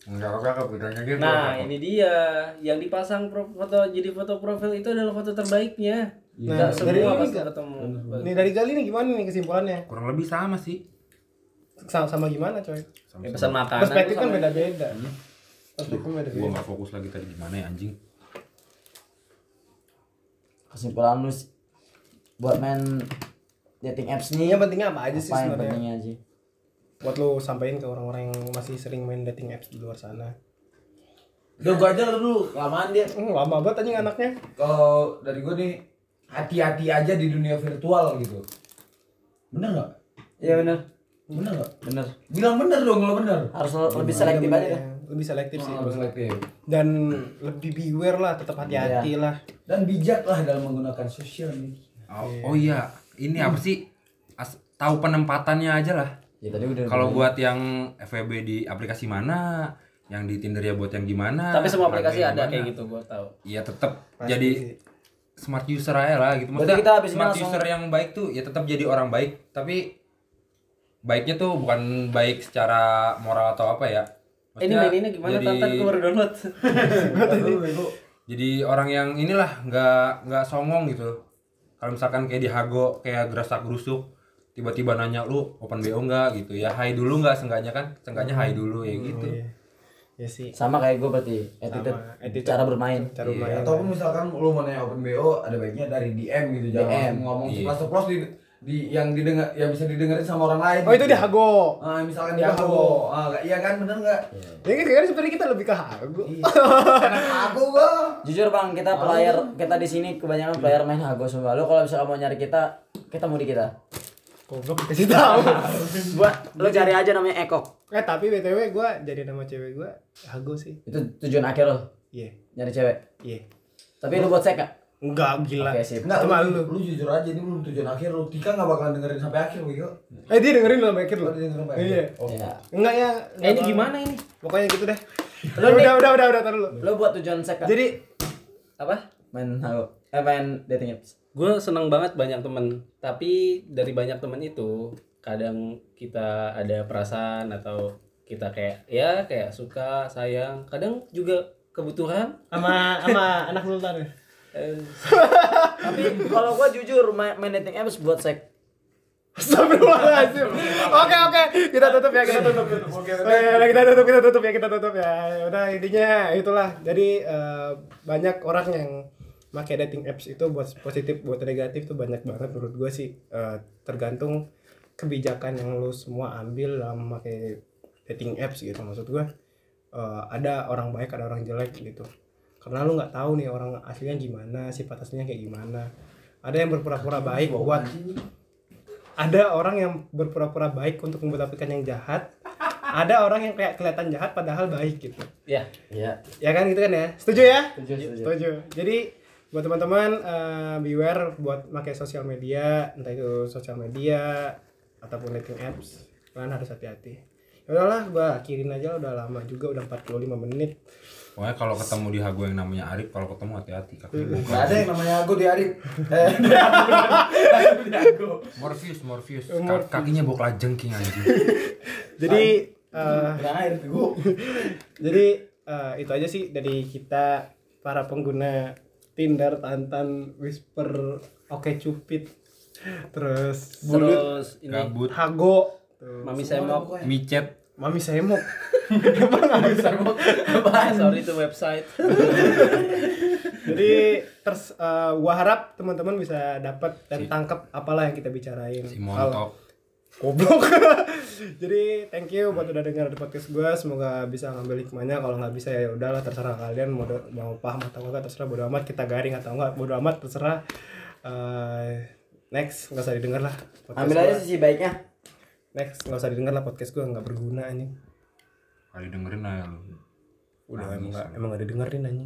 enggak cakep bedanya gitu nah ini dia yang dipasang pro- foto jadi foto profil itu adalah foto terbaiknya Nah, Nggak dari semua ini pasti ketemu Nih dari Gal ini gimana nih kesimpulannya? kurang lebih sama sih Sama, sama gimana, coy? sama ya, pesan makanan Perspektif kan sama- beda-beda. Perspektif gue beda-beda. nggak fokus lagi tadi gimana ya anjing kesimpulan lu buat main dating apps nih Yang pentingnya apa aja sih apa yang sebenarnya? pentingnya aja Buat lu sampein ke orang-orang yang masih sering main dating apps di luar sana. Udah gua aja dulu, kelamaan dia. Hmm, lama banget anjing anaknya. Kalau dari gua nih hati-hati aja di dunia virtual gitu bener nggak Iya benar. Bener nggak Benar. bilang bener dong kalau bener Harus lebih selektif aja kan. lebih selektif sih harus selektif dan lebih beware lah tetap hati-hati lah dan bijak lah dalam menggunakan sosial media Oh, oh iya, ini apa sih? As- tahu penempatannya aja lah. Ya tadi udah. Kalau buat yang FWB di aplikasi mana, yang di Tinder ya buat yang gimana. Tapi semua aplikasi ada gimana. kayak gitu gua tahu. Iya tetap jadi smart user aja lah gitu. Berarti kita habis ini smart langsung- user yang baik tuh ya tetap jadi orang baik, tapi baiknya tuh bukan baik secara moral atau apa ya. Maksudnya ini maininnya gimana jadi- Tantan gua baru download. jadi orang yang inilah nggak nggak songong gitu kalau misalkan kayak di Hago kayak gerasak gerusuk tiba-tiba nanya lu open BO nggak gitu ya hai dulu nggak seenggaknya kan seenggaknya hai dulu ya gitu Iya. ya sih sama kayak gue berarti attitude, attitude. cara bermain. cara main ataupun misalkan lu mau nanya open BO ada baiknya dari DM gitu jangan DM. langsung ngomong Iya. ceplos-ceplos di, di yang didengar yang bisa didengerin sama orang lain oh itu di Hago Ah, misalkan di Di Hago. Hago. Ah, iya kan bener nggak? ya kan sekarang sebenarnya kita lebih ke Hago Karena Hago gua. Jujur bang, kita player kita di sini kebanyakan player main Hago semua. Lo kalau misalnya mau nyari kita, kita mau di kita. goblok kasih tahu Buat lo cari aja namanya Ekok. eh tapi btw gue jadi nama cewek gue Hago sih Itu tujuan akhir lo iya nyari cewek. iya Tapi lu buat sek gak? Enggak gila Oke sip. Enggak, Cuma lu, lu. lu jujur aja ini belum tujuan akhir lu. Tika nggak bakalan dengerin sampai akhir Wiko. eh dia dengerin Oh, dengerin sampai akhir. iya Oh. Ya. enggak ya Eh ini gimana ini? pokoknya gitu deh Lu udah, udah udah udah taruh lu Lo buat tujuan sek gak? jadi Apa? main Hago. Eh main dating apps. Gue seneng banget banyak temen Tapi dari banyak temen itu Kadang kita ada perasaan atau kita kayak ya kayak suka sayang kadang juga kebutuhan sama sama anak sultan ya Tapi kalau gua jujur main, dating apps buat sek. Astagfirullahaladzim. Oke oke, kita tutup ya, kita tutup. Oke, udah, kita tutup, kita tutup ya, kita tutup ya. Udah intinya itulah. Jadi eh, banyak orang yang pakai dating apps itu buat positif, buat negatif tuh banyak banget menurut gue sih. Eh, tergantung kebijakan yang lu semua ambil dalam pakai dating apps gitu maksud gue. Eh, ada orang baik, ada orang jelek gitu. Karena lu nggak tahu nih orang aslinya gimana, sifat aslinya kayak gimana. Ada yang berpura-pura baik buat ada orang yang berpura-pura baik untuk aplikasi yang jahat. Ada orang yang kayak kelihatan jahat padahal baik gitu. Ya Iya. ya kan gitu kan ya? Setuju ya? Setuju, setuju. setuju. Jadi buat teman-teman eh, beware buat pakai sosial media entah itu sosial media ataupun dating apps kalian harus hati-hati. Ya udahlah gua akhirin aja udah lama juga udah 45 menit pokoknya kalau ketemu di Hago yang namanya Arif kalau ketemu hati-hati kakinya Nggak buka ada yang namanya Hago di Arif. Eh, di Hago. Morpheus Morpheus. Oh, Ka- kakinya bau jengking anjing. Jadi eh, Kurang air Hago. jadi eh, itu aja sih dari kita para pengguna Tinder, Tantan, Whisper, Oke Cupid, terus Bulut, terus ini Hago, mami semok. micet Mami Semok. Ah, sorry itu website Jadi terus eh, gua harap teman-teman bisa dapat dan tangkap apalah yang kita bicarain. si Kalau- montok Goblok. Jadi thank you buat udah dengar podcast gua. Semoga bisa ngambil hikmahnya. Kalau nggak bisa ya udahlah terserah kalian mau mau paham atau enggak terserah bodo amat kita garing atau enggak bodo amat terserah. Eh, next nggak usah didengar lah. Ambil aja sisi baiknya. Next nggak usah didengar lah podcast gua nggak berguna anjing. kali dengerin aja lu Udah emang nggak lu. emang nggak didengerin anjing.